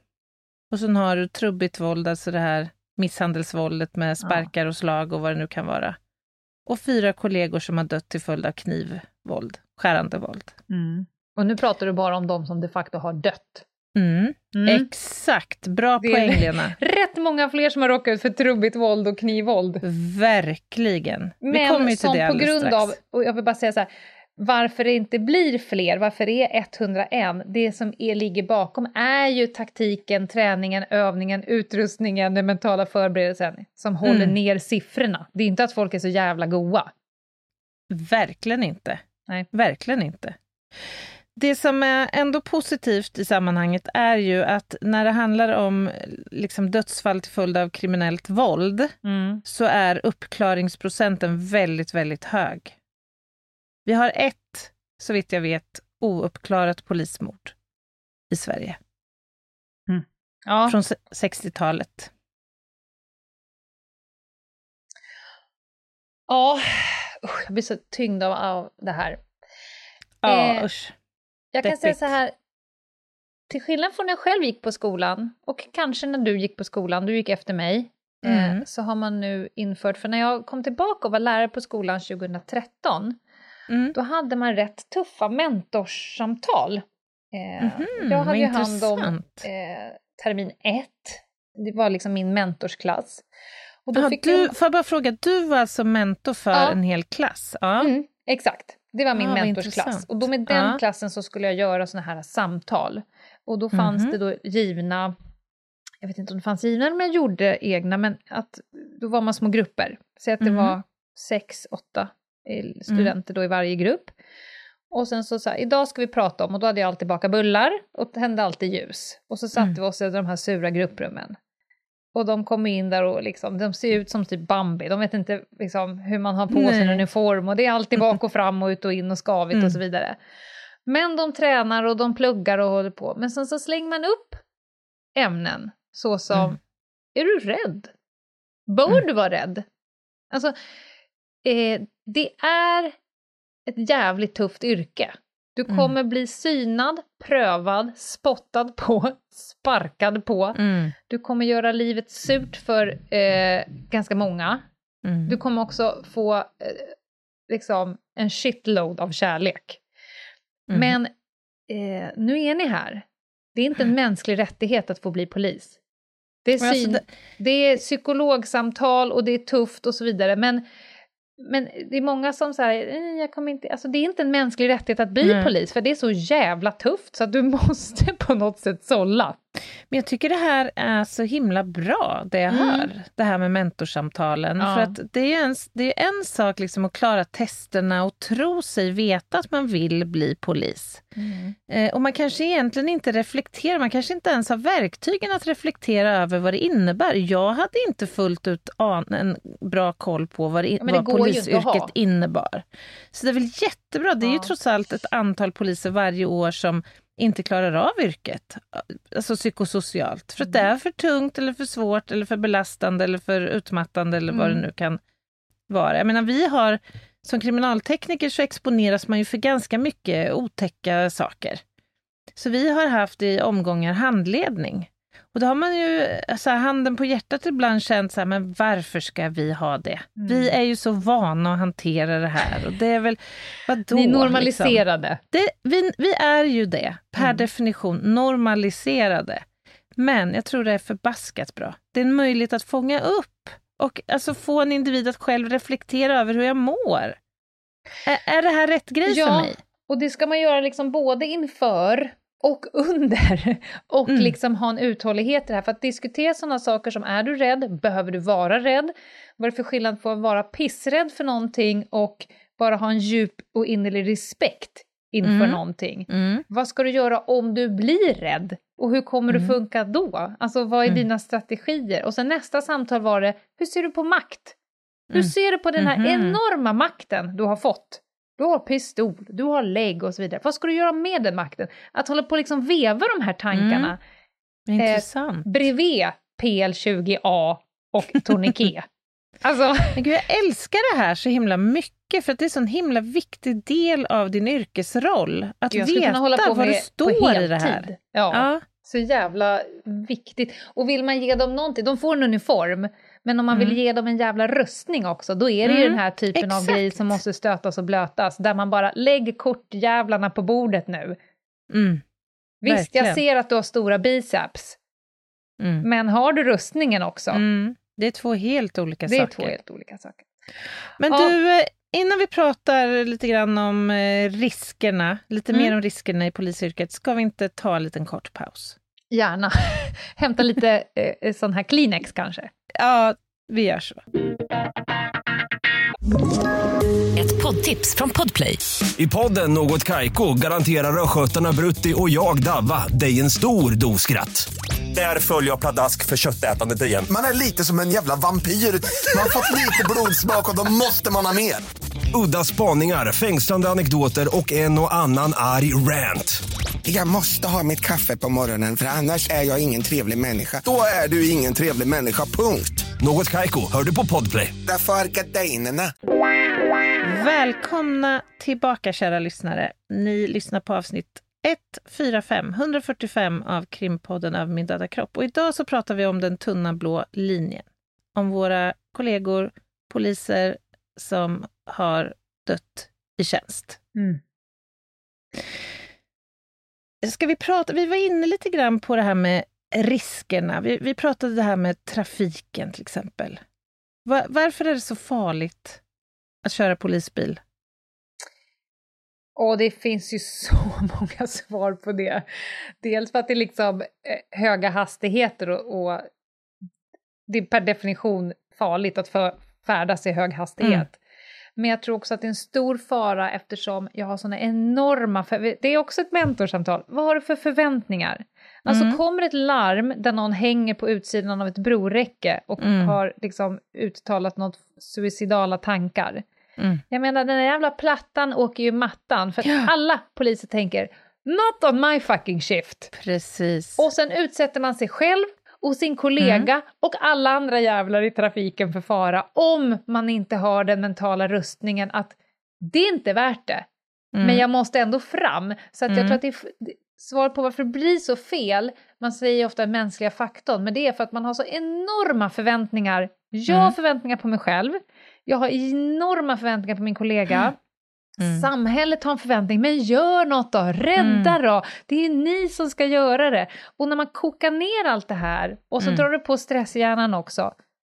B: Och sen har du trubbigt våld, alltså det här misshandelsvåldet med sparkar och slag och vad det nu kan vara. Och fyra kollegor som har dött till följd av knivvåld, skärande våld.
C: Mm. Och nu pratar du bara om de som de facto har dött.
B: Mm.
C: Mm.
B: Exakt, bra
C: Det
B: poäng Lena. [LAUGHS]
C: Rätt många fler som har råkat ut för trubbigt våld och knivvåld.
B: Verkligen. Vi kommer
C: Men
B: ju till
C: som
B: det
C: på grund
B: strax.
C: av, och jag vill bara säga så här, varför det inte blir fler, varför det är 101, det som är, ligger bakom är ju taktiken, träningen, övningen, utrustningen, den mentala förberedelsen som håller
B: Mm.
C: ner siffrorna. Det är inte att folk är så jävla goa.
B: Verkligen inte.
C: Nej.
B: Verkligen inte. Det som är ändå positivt i sammanhanget är ju att när det handlar om liksom dödsfall till följd av kriminellt våld så är uppklaringsprocenten väldigt, väldigt hög. Vi har ett, så vitt jag vet, ouppklarat polismord i Sverige
C: Ja.
B: från se- 60-talet.
C: ja, usch, jag blir så tyngd av, av det här.
B: Ja,
C: Eh,
B: usch.
C: Jag kan säga
B: Deppigt.
C: så här, till skillnad från när jag själv gick på skolan, och kanske när du gick på skolan, du gick efter mig, eh,
B: Mm.
C: så har man nu infört, för när jag kom tillbaka och var lärare på skolan 2013,
B: Mm.
C: då hade man rätt tuffa mentorssamtal. Eh,
B: Mhm,
C: jag hade ju hand om eh, termin ett, det var liksom min mentorsklass. Och då
B: Ja,
C: fick
B: du,
C: jag-
B: får jag bara fråga, du var alltså mentor för
C: Ja.
B: en hel klass? Ja.
C: Mm, exakt, det var min
B: Ah, vad
C: mentorsklass. Och då med den
B: Ja.
C: klassen så skulle jag göra såna här samtal. Och då fanns
B: Mhm.
C: det då givna, jag vet inte om det fanns givna men jag gjorde egna, men att då var man små grupper. Säg att det
B: Mhm.
C: var sex, åtta studenter då i varje grupp. Och sen så sa idag ska vi prata om, och då hade jag alltid bakat bullar och tände alltid ljus. Och så satte
B: Mm.
C: vi oss i de här sura grupprummen. Och de kommer in där och liksom, de ser ut som typ Bambi, de vet inte liksom hur man har på sig en uniform och det är alltid bak och fram och ut och in och skavigt
B: Mm.
C: och så vidare. Men de tränar och de pluggar och håller på. Men sen så slänger man upp ämnen såsom,
B: Mm.
C: är du rädd? Bör du vara rädd? Alltså, eh, det är ett jävligt tufft yrke. Du
B: Mm.
C: kommer bli synad, prövad, spottad på, sparkad på.
B: Mm.
C: Du kommer göra livet surt för eh, ganska många.
B: Mm.
C: Du kommer också få eh, liksom en shitload av kärlek.
B: Mm.
C: Men eh, nu är ni här. Det är inte en [LAUGHS] mänsklig rättighet att få bli polis. Det är,
B: alltså
C: syn,
B: det-
C: det är psykologsamtal och det är tufft och så vidare. Men, men det är många som säger, "Eh, jag kommer inte... Alltså det är inte en mänsklig rättighet att bli
B: Nej.
C: polis, för det är så jävla tufft så att du [LAUGHS] måste på något sätt sålla.
B: Men jag tycker det här är så himla bra, det jag
C: Mm.
B: hör, det här med mentorsamtalen.
C: Ja.
B: För att det är en, det är en sak liksom att klara testerna och tro sig veta att man vill bli polis. Eh, och man kanske egentligen inte reflekterar, man kanske inte ens har verktygen att reflektera över vad det innebär. Jag hade inte fullt ut an, en bra koll på vad, det,
C: Ja,
B: vad
C: ju
B: polisyrket innebar. Så det är väl jättebra, det är ju
C: Ja.
B: trots allt ett antal poliser varje år som inte klarar av yrket, alltså psykosocialt. För att det är för tungt eller för svårt eller för belastande eller för utmattande eller vad det
C: Mm.
B: nu kan vara. Jag menar, vi har som kriminaltekniker så exponeras man ju för ganska mycket otäcka saker. Så vi har haft i omgångar handledning. Och då har man ju så här, handen på hjärtat ibland känt så här, men varför ska vi ha det?
C: Mm.
B: Vi är ju så vana att hantera det här och det är väl, vadå?
C: Ni
B: liksom?
C: normaliserade.
B: Det, vi, vi är ju det, per
C: Mm.
B: definition, normaliserade. Men jag tror det är förbaskat bra. Det är en möjlighet att fånga upp och alltså få en individ att själv reflektera över hur jag mår. Är, är det här rätt grej för
C: Ja.
B: mig?
C: Och det ska man göra liksom både inför och under. [LAUGHS] Och
B: Mm.
C: liksom ha en uthållighet i det här. För att diskutera sådana saker som, är du rädd? Behöver du vara rädd? Vad är det för skillnad på att vara pissrädd för någonting och bara ha en djup och innerlig respekt inför
B: Mm.
C: någonting?
B: Mm.
C: Vad ska du göra om du blir rädd? Och hur kommer det
B: Mm.
C: funka då? Alltså vad är
B: Mm.
C: dina strategier? Och sen nästa samtal var det, hur ser du på makt? Hur
B: Mm.
C: ser du på den här
B: Mhm.
C: enorma makten du har fått? Du har pistol, du har lägg och så vidare. Vad ska du göra med den makten? Att hålla på och liksom veva de här tankarna
B: Mm.
C: Eh,
B: Intressant.
C: bredvid PL20A och Tourniquet. [LAUGHS] alltså,
B: Men gud, jag älskar det här så himla mycket för att det är en himla viktig del av din yrkesroll. Att
C: jag
B: veta
C: kunna hålla på
B: vad det står i det här.
C: Ja.
B: Ja.
C: Så jävla viktigt. Och vill man ge dem någonting, de får en uniform, men om man vill
B: Mm.
C: ge dem en jävla rustning också, då är det ju
B: Mm,
C: den här typen av
B: exakt.
C: grejer som måste stötas och blötas, där man bara lägger kortjävlarna på bordet nu.
B: Mm.
C: Visst,
B: Verkligen.
C: jag ser att du har stora biceps,
B: Mm.
C: men har du rustningen också?
B: Mm. Det är två helt olika
C: det är
B: saker.
C: två helt olika saker.
B: Men
C: Ja.
B: du, eh, innan vi pratar lite grann om eh, riskerna, lite
C: Mm.
B: mer om riskerna i polisyrket, ska vi inte ta en liten kort paus?
C: Gärna. [LAUGHS] Hämta lite eh, sån här Kleenex kanske.
B: Ja, vi gör så.
E: Ett poddtips från Podplay.
F: I podden Något Kaiko garanterar östgötarna Brutti och jag, Davva, dig en stor dos skratt. Där följer jag pladask för köttätandet igen.
G: Man är lite som en jävla vampyr. Man har fått lite blodsmak och då måste man ha mer.
F: Udda spaningar, fängslande anekdoter och en och annan arg rant.
G: Jag måste ha mitt kaffe på morgonen för annars är jag ingen trevlig människa. Då är du ingen trevlig människa, punkt.
F: Något Kaiko, hör du på Podplay.
G: Därför är gardinerna.
B: Välkomna tillbaka kära lyssnare. Ni lyssnar på avsnitt 145 145 av krimpodden Över min döda kropp. Och idag så pratar vi om den tunna blå linjen. Om våra kollegor, poliser som har dött i tjänst.
C: Mm.
B: Ska vi prata, vi var inne lite grann på det här med riskerna. Vi, vi pratade det här med trafiken till exempel. Var, varför är det så farligt att köra polisbil?
C: Och det finns ju [LAUGHS] så många svar på det. Dels för att det är liksom eh, höga hastigheter och, och det är per definition farligt att för, färdas i hög hastighet. Mm. Men jag tror också att det är en stor fara eftersom jag har såna enorma... Det är också ett mentorsamtal. Vad har du för förväntningar? Alltså mm. kommer ett larm där någon hänger på utsidan av ett broräcke och mm. har liksom uttalat något suicidala tankar. Mm. Jag menar den där jävla plattan åker ju mattan för att alla poliser tänker Not on my fucking shift!
B: Precis.
C: Och sen utsätter man sig själv och sin kollega mm. och alla andra jävlar i trafiken för fara om man inte har den mentala rustningen att det är inte värt det. Mm. Men jag måste ändå fram. Så att jag mm. tror att det är svar på varför det blir så fel, man säger ofta den mänskliga faktorn, men det är för att man har så enorma förväntningar. Jag har mm. förväntningar på mig själv, jag har enorma förväntningar på min kollega, Mm. Samhället har en förväntning, men gör något då, rädda mm. då, det är ni som ska göra det. Och när man kokar ner allt det här och så mm. drar du på stresshjärnan också,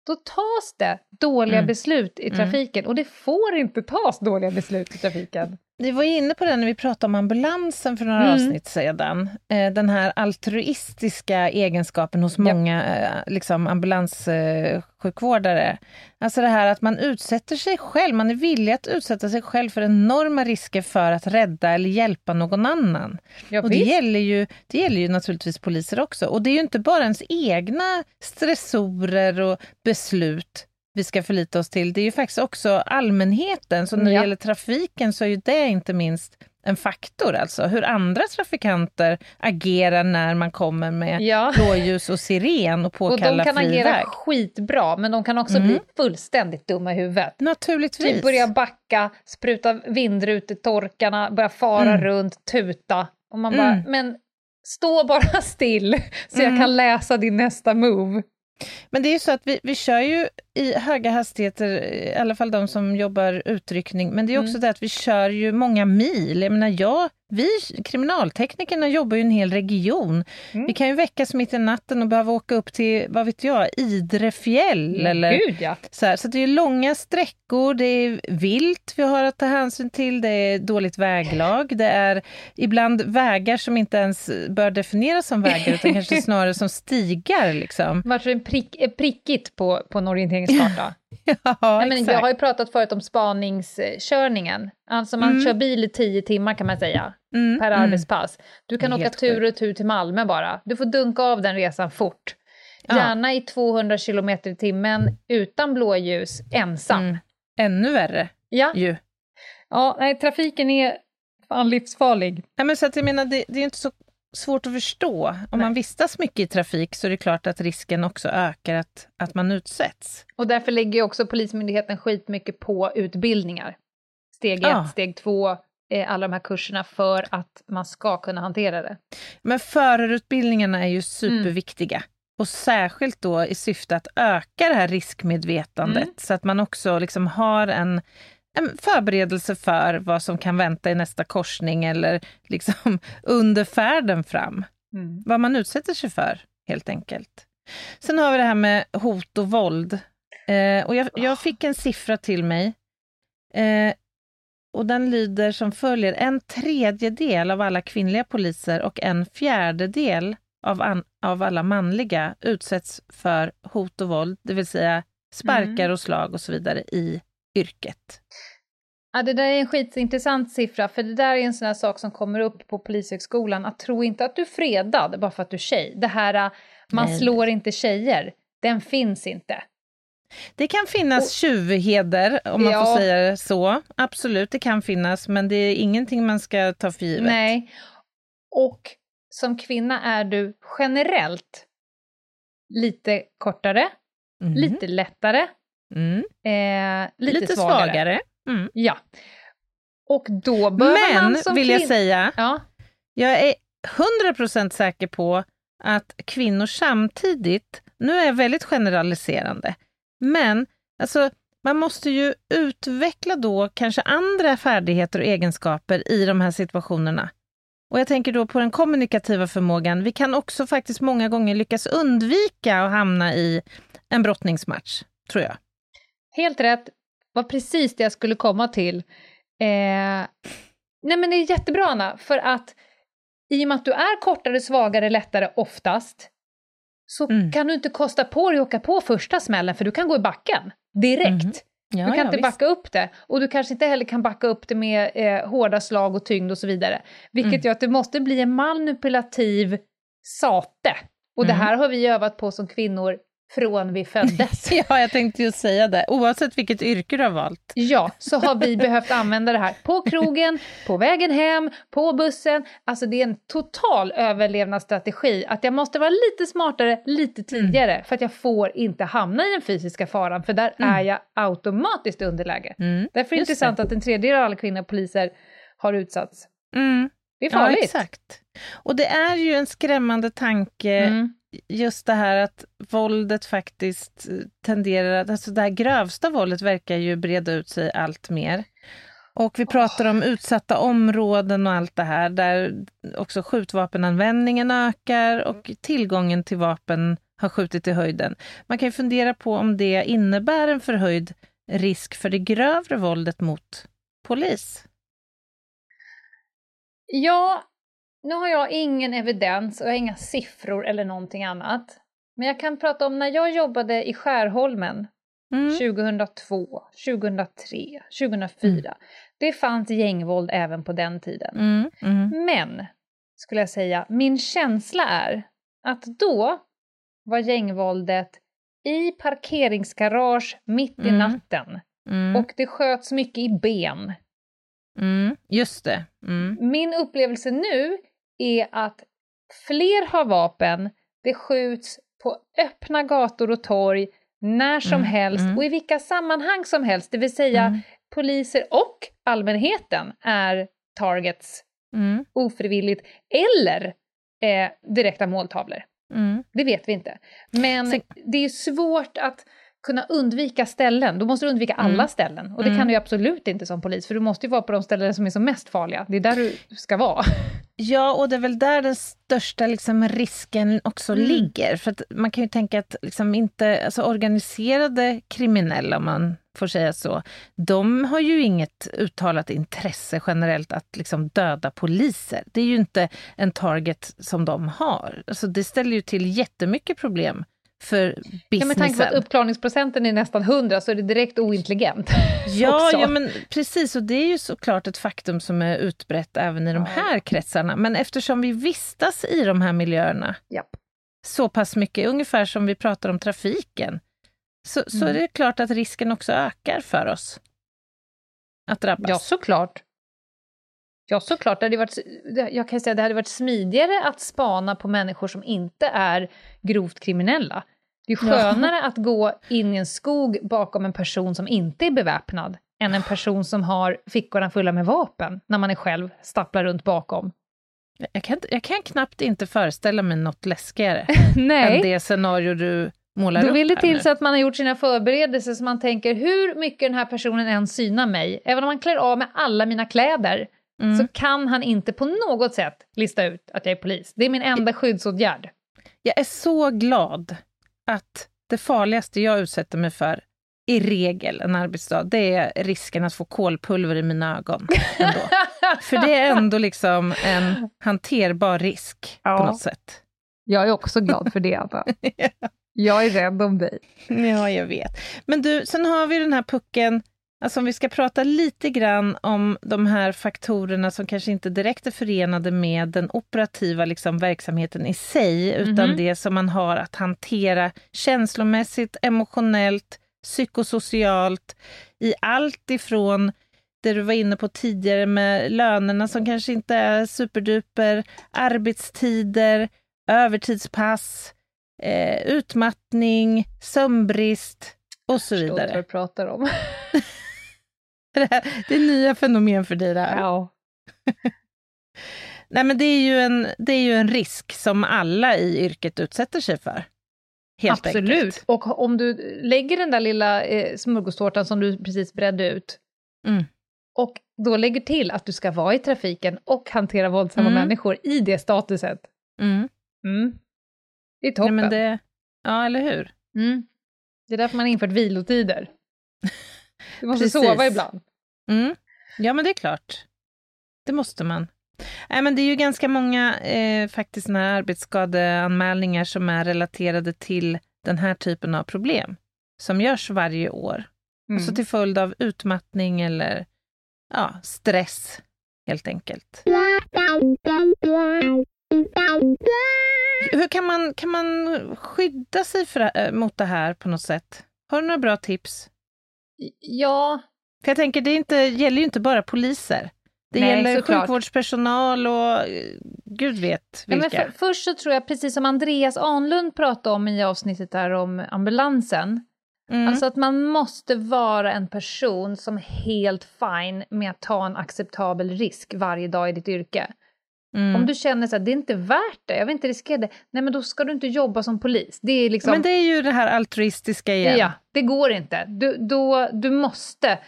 C: då tas det dåliga mm. beslut i mm. trafiken och det får inte tas dåliga beslut i trafiken.
B: Vi var inne på det när vi pratade om ambulansen för några mm. avsnitt sedan. Eh, den här altruistiska egenskapen hos många eh, liksom ambulanssjukvårdare. Alltså det här att man utsätter sig själv, man är villig att utsätta sig själv för enorma risker för att rädda eller hjälpa någon annan. Ja, och det gäller, ju, det gäller ju naturligtvis poliser också. Och det är ju inte bara ens egna stressorer och beslut vi ska förlita oss till. Det är ju faktiskt också allmänheten, så när det gäller trafiken så är ju det inte minst en faktor, alltså hur andra trafikanter agerar när man kommer med ja. blåljus och siren och påkallar
C: Och de kan agera
B: väg.
C: skitbra, men de kan också mm. bli fullständigt dumma i huvudet.
B: Naturligtvis.
C: Typ börja backa, spruta vindrutetorkarna, börja fara mm. runt, tuta. Och man bara, mm. men stå bara [LAUGHS] still så jag mm. kan läsa din nästa move.
B: Men det är ju så att vi, vi kör ju i höga hastigheter, i alla fall de som jobbar utryckning, men det är också mm. det att vi kör ju många mil. Jag menar, jag vi kriminalteknikerna jobbar ju en hel region. Mm. Vi kan ju väckas mitt i natten och behöva åka upp till, vad vet jag, Idre fjäll. Mm, eller,
C: Gud, ja.
B: så, här, så det är långa sträckor, det är vilt vi har att ta hänsyn till, det är dåligt väglag, det är ibland vägar som inte ens bör definieras som vägar utan kanske [LAUGHS] snarare som stigar. Liksom.
C: Vart det prick, prickigt på, på en orienteringskarta? [LAUGHS]
B: ja,
C: Nej, men Jag har ju pratat förut om spaningskörningen. Alltså man mm. kör bil i tio timmar kan man säga, mm. per mm. arbetspass. Du kan åka tur och tur till Malmö bara. Du får dunka av den resan fort. Ja. Gärna i 200 km i timmen, utan blåljus, ensam. Mm.
B: Ännu värre
C: ja.
B: ju.
C: Ja, nej, trafiken är fan livsfarlig.
B: Ja, men så att jag menar, det, det är inte så svårt att förstå. Om Nej. man vistas mycket i trafik så är det klart att risken också ökar att, att man utsätts.
C: Och därför lägger också Polismyndigheten skitmycket på utbildningar. Steg ja. ett, steg två, alla de här kurserna för att man ska kunna hantera det.
B: Men förarutbildningarna är ju superviktiga. Mm. Och särskilt då i syfte att öka det här riskmedvetandet mm. så att man också liksom har en en förberedelse för vad som kan vänta i nästa korsning eller [LAUGHS] liksom under färden fram. Mm. Vad man utsätter sig för, helt enkelt. Sen har vi det här med hot och våld. Eh, och jag, jag, fick en siffra till mig. Eh, och den lyder som följer. En tredjedel av alla kvinnliga poliser och en fjärdedel av, an, av alla manliga utsätts för hot och våld, det vill säga sparkar mm. och slag och så vidare i yrket.
C: Ja, det där är en skitintressant siffra, för det där är en sån här sak som kommer upp på Polishögskolan, att tro inte att du är fredad bara för att du är tjej. Det här, äh, man Nej. slår inte tjejer, den finns inte.
B: Det kan finnas och, tjuvheder, om man ja. får säga det så. Absolut, det kan finnas, men det är ingenting man ska ta för givet.
C: Nej, och som kvinna är du generellt lite kortare, mm. lite lättare,
B: Mm.
C: Eh, lite, lite, svagare. svagare.
B: Mm.
C: Ja. Och då behöver
B: Men,
C: man som
B: vill jag säga,
C: ja.
B: Jag är 100% säker på att kvinnor samtidigt, nu är jag väldigt generaliserande, men alltså, man måste ju utveckla då kanske andra färdigheter och egenskaper i de här situationerna. Och jag tänker då på den kommunikativa förmågan. Vi kan också faktiskt många gånger lyckas undvika att hamna i en brottningsmatch, tror jag.
C: Helt rätt. var precis det jag skulle komma till. Eh, nej men det är jättebra Anna, för att i och med att du är kortare, svagare, lättare oftast, så mm. kan du inte kosta på dig att åka på första smällen, för du kan gå i backen direkt. Mm. Ja, du kan ja, inte visst. backa upp det. Och du kanske inte heller kan backa upp det med eh, hårda slag och tyngd och så vidare. Vilket mm. gör att det måste bli en manipulativ sate. Och mm. det här har vi övat på som kvinnor från vi föddes. [LAUGHS]
B: ja, jag tänkte ju säga det. Oavsett vilket yrke du har valt.
C: ja, så har vi [LAUGHS] behövt använda det här på krogen, på vägen hem, på bussen. Alltså det är en total överlevnadsstrategi. Att jag måste vara lite smartare, lite tidigare, mm. för att jag får inte hamna i den fysiska faran, för där mm. är jag automatiskt i underläge. Mm. Därför är det intressant det. att en tredjedel av alla kvinnliga poliser har utsatts.
B: Mm.
C: Det är farligt.
B: Ja, exakt. Och det är ju en skrämmande tanke mm just det här att våldet faktiskt tenderar att, alltså det här grövsta våldet verkar ju breda ut sig allt mer. Och vi pratar om utsatta områden och allt det här, där också skjutvapenanvändningen ökar och tillgången till vapen har skjutit i höjden. Man kan ju fundera på om det innebär en förhöjd risk för det grövre våldet mot polis.
C: Ja, nu har jag ingen evidens och jag har inga siffror eller någonting annat. Men jag kan prata om när jag jobbade i Skärholmen mm. 2002, 2003, 2004. Mm. Det fanns gängvåld även på den tiden. Mm. mm. Men, skulle jag säga, min känsla är att då var gängvåldet i parkeringsgarage mitt i mm. natten. Mm. Och det sköts mycket i ben.
B: Mm, just det. Mm.
C: Min upplevelse nu är att fler har vapen, det skjuts på öppna gator och torg när som mm, helst mm. och i vilka sammanhang som helst, det vill säga mm. poliser och allmänheten är targets mm. ofrivilligt eller eh, direkta måltavlor. Mm. Det vet vi inte. Men Sen... det är svårt att kunna undvika ställen. Då måste du undvika alla mm. ställen. Och det kan du absolut inte som polis, för du måste ju vara på de ställen som är som mest farliga. Det är där du ska vara. [LAUGHS]
B: Ja, och det är väl där den största liksom, risken också mm. ligger. För att man kan ju tänka att liksom, inte, alltså, organiserade kriminella, om man får säga så, de har ju inget uttalat intresse generellt att liksom, döda poliser. Det är ju inte en target som de har. Alltså, det ställer ju till jättemycket problem för businessen. Ja, med tanke
C: på att uppklarningsprocenten är nästan 100 så är det direkt ointelligent. [LAUGHS]
B: Ja, ja, men precis. Och det är ju såklart ett faktum som är utbrett även i de här kretsarna. Men eftersom vi vistas i de här miljöerna
C: Japp.
B: så pass mycket, ungefär som vi pratar om trafiken, så, så mm. är det klart att risken också ökar för oss att drabbas.
C: Ja, såklart. Ja, såklart. Det hade varit, jag kan säga det hade varit smidigare att spana på människor som inte är grovt kriminella. Det är skönare ja. att gå in i en skog bakom en person som inte är beväpnad än en person som har fickorna fulla med vapen när man är själv stapplar runt bakom.
B: Jag kan, jag kan knappt inte föreställa mig något läskigare [LAUGHS] än det scenario du målar
C: Då vill det till så att man har gjort sina förberedelser så man tänker hur mycket den här personen än synar mig, även om man klär av med alla mina kläder, mm. så kan han inte på något sätt lista ut att jag är polis. Det är min enda skyddsåtgärd.
B: Jag är så glad att det farligaste jag utsätter mig för i regel en arbetsdag, det är risken att få kolpulver i mina ögon. [LAUGHS] För det är ändå liksom en hanterbar risk ja. på något sätt.
C: Jag är också glad för det, Anna. [LAUGHS] Jag är rädd om dig.
B: Ja, jag vet. Men du, sen har vi den här pucken Alltså om vi ska prata lite grann om de här faktorerna som kanske inte direkt är förenade med den operativa liksom, verksamheten i sig, mm -hmm. utan det som man har att hantera känslomässigt, emotionellt, psykosocialt, i allt ifrån det du var inne på tidigare med lönerna som kanske inte är superduper, arbetstider, övertidspass, eh, utmattning, sömnbrist och så vidare. Jag
C: pratar om. [LAUGHS]
B: det, här, det är nya fenomen för dig det här.
C: Ja.
B: Nej, men det är, ju en, det är ju en risk som alla i yrket utsätter sig för. Helt
C: Absolut.
B: Enkelt.
C: Och om du lägger den där lilla eh, smörgåstårtan som du precis bredde ut,
B: Mm.
C: och då lägger till att du ska vara i trafiken och hantera våldsamma
B: Mm.
C: människor i det statuset.
B: Mm.
C: Mm. Det är
B: Nej,
C: toppen.
B: men det, ja, eller hur?
C: Mm. Det är därför man har infört vilotider. Du måste sova ibland.
B: Mm. Ja, men det är klart. Det måste man. Nej, men det är ju ganska många eh, faktiskt här arbetsskadeanmälningar som är relaterade till den här typen av problem som görs varje år.
C: Mm.
B: Alltså till följd av utmattning eller ja, stress, helt enkelt. Hur kan man, kan man skydda sig för, äh, mot det här på något sätt? Har du några bra tips?
C: Ja,
B: För jag tänker, det inte, gäller ju inte bara poliser. Det
C: Nej,
B: gäller
C: såklart.
B: sjukvårdspersonal och eh, gud vet
C: Ja,
B: vilka.
C: men för, först så tror jag, precis som Andreas Ahnlund pratade om i avsnittet där om ambulansen,
B: mm.
C: alltså att man måste vara en person som är helt fine med att ta en acceptabel risk varje dag i ditt yrke.
B: mm.
C: Om du känner att det är inte värt det, jag vill inte riskera det, nej men då ska du inte jobba som polis. Det är liksom...
B: Men det är ju det här altruistiska igen.
C: Ja, det går inte. Du, då, du måste,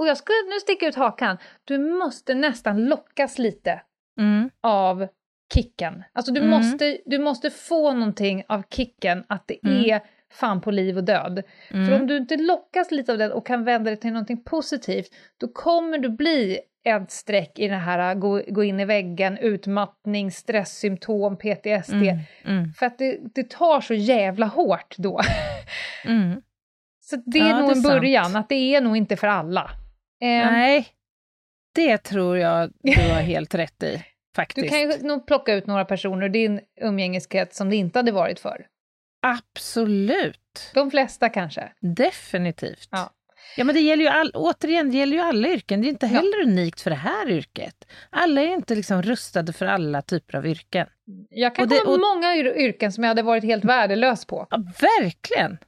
C: och jag ska nu sticka ut hakan, du måste nästan lockas lite
B: Mm.
C: av kicken. Alltså du,
B: Mm.
C: måste, du måste få någonting av kicken att det
B: Mm.
C: är fan på liv och död. För
B: Mm.
C: om du inte lockas lite av det och kan vända det till någonting positivt, då kommer du bli ett streck i det här gå, gå in i väggen, utmattning, stresssymptom, PTSD.
B: Mm. Mm.
C: För att det, det tar så jävla hårt då. [LAUGHS] Så det är
B: Ja,
C: nog
B: det är
C: en
B: sant.
C: början, att det är nog inte för alla. Ehm,
B: Nej, det tror jag du har helt rätt i, [LAUGHS] faktiskt.
C: du kan ju nog plocka ut några personer ur din umgängeskrets som det inte hade varit för.
B: Absolut,
C: De flesta kanske.
B: definitivt.
C: Ja.
B: Ja, men det gäller ju all, återigen, det gäller ju alla yrken. Det är inte
C: Ja.
B: heller unikt för det här yrket. Alla är inte liksom rustade för alla typer av yrken.
C: Jag kan
B: Och det-
C: komma på
B: och-
C: många yr- yrken som jag hade varit helt värdelös på.
B: Ja, verkligen!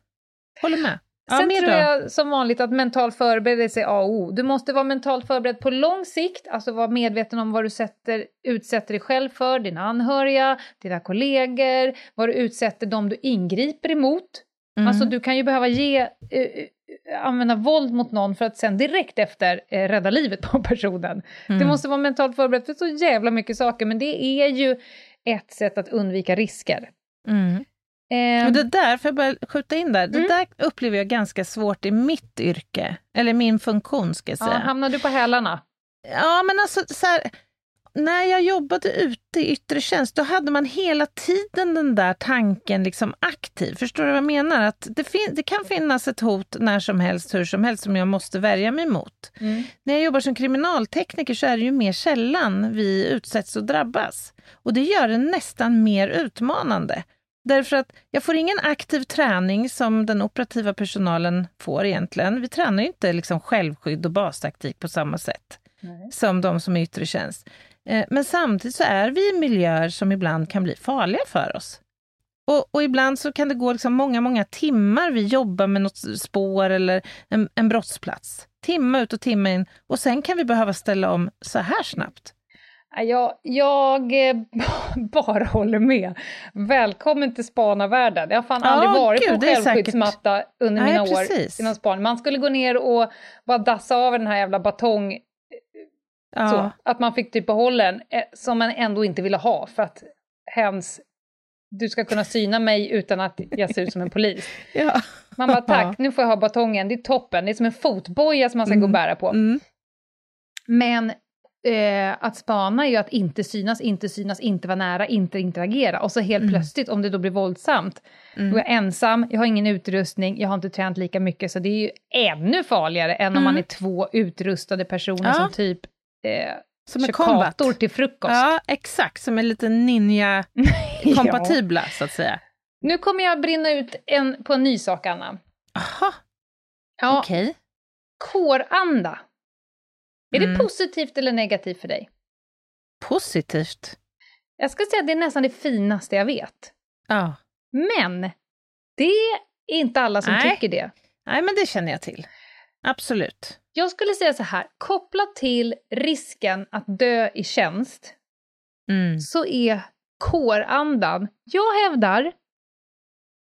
B: Håller med. Ja,
C: Sen tror jag som vanligt att mental förberedelse är A och O. Du måste vara mentalt förberedd på lång sikt, alltså vara medveten om vad du sätter, utsätter dig själv för, dina anhöriga, dina kollegor, vad du utsätter dem du ingriper emot.
B: Mm.
C: Alltså du kan ju behöva ge, eh, eh, använda våld mot någon för att sen direkt efter eh, rädda livet på [LAUGHS] personen.
B: Mm.
C: Du måste vara mentalt förberedd för så jävla mycket saker, men det är ju ett sätt att undvika risker.
B: Mm. Och det där, får jag bara skjuta in där, det
C: Mm.
B: där upplever jag ganska svårt i mitt yrke, eller min funktion ska jag
C: ja,
B: säga.
C: hamnar du på hälarna?
B: Ja, men alltså så här, när jag jobbade ute i yttre tjänst, då hade man hela tiden den där tanken liksom aktiv. Förstår du vad jag menar? Att det, fin- det kan finnas ett hot när som helst, hur som helst, som jag måste värja mig mot. När jag jobbar som kriminaltekniker så är det ju mer sällan vi utsätts och drabbas. Och det gör det nästan mer utmanande. Därför att jag får ingen aktiv träning som den operativa personalen får egentligen. Vi tränar ju inte liksom självskydd och bastaktik på samma sätt som de som är yttre tjänst. Eh, Men samtidigt så är vi i miljöer som ibland kan bli farliga för oss. Och, och ibland så kan det gå liksom många, många timmar vi jobbar med något spår eller en, en brottsplats. Timma ut och timma in. Och sen kan vi behöva ställa om så här snabbt.
C: Nej, Jag, jag eh, [LAUGHS] bara håller med. Välkommen till spanarvärlden. Jag har fan aldrig varit
B: gud,
C: på självskyddsmatta under
B: Nej,
C: mina
B: precis.
C: år inom spaning. Man skulle gå ner och bara dassa av den här jävla batong,
B: Ja,
C: så, att man fick typ behålla den, eh, som man ändå inte ville ha för att hens, du ska kunna syna mig utan att jag ser ut som en polis. [LAUGHS]
B: ja.
C: Man bara tack, nu får jag ha batongen, det är toppen, det är som en fotboja som man ska gå och bära på.
B: Mm.
C: Men eh, att spana är ju att inte synas, inte synas, inte vara nära, inte interagera. Och så helt plötsligt, om det då blir våldsamt, då är jag ensam, jag har ingen utrustning, jag har inte tränat lika mycket, så det är ju ännu farligare än om man är två utrustade personer
B: Ja.
C: som typ eh,
B: Som är
C: kator till frukost.
B: Ja, exakt. Som är lite ninja-kompatibla, [LAUGHS] så att säga.
C: Nu kommer jag brinna ut en, på en ny sak, Anna.
B: Aha,
C: Ja,
B: okej.
C: kåranda. Är
B: Mm.
C: det positivt eller negativt för dig?
B: Positivt.
C: Jag ska säga att det är nästan det finaste jag vet.
B: Ja.
C: Men det är inte alla som
B: Nej.
C: tycker det.
B: Nej, men det känner jag till. Absolut.
C: Jag skulle säga så här, kopplat till risken att dö i tjänst,
B: Mm.
C: så är kårandan, jag hävdar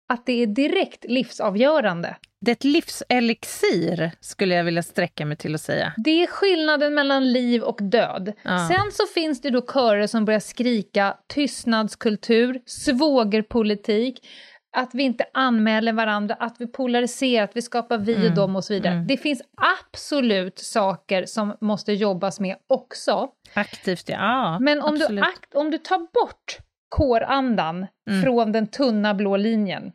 C: att det är direkt livsavgörande.
B: Det är ett livselixir, skulle jag vilja sträcka mig till att säga.
C: Det är skillnaden mellan liv och död.
B: Ja.
C: Sen så finns det då körer som börjar skrika tystnadskultur, svågerpolitik, att vi inte anmäler varandra, att vi polariserar, att vi skapar vi och
B: Mm.
C: dem och så vidare.
B: Mm.
C: Det finns absolut saker som måste jobbas med också.
B: Aktivt, ja.
C: Men om du,
B: absolut.
C: akt, om du tar bort kårandan
B: Mm.
C: från den tunna blå linjen,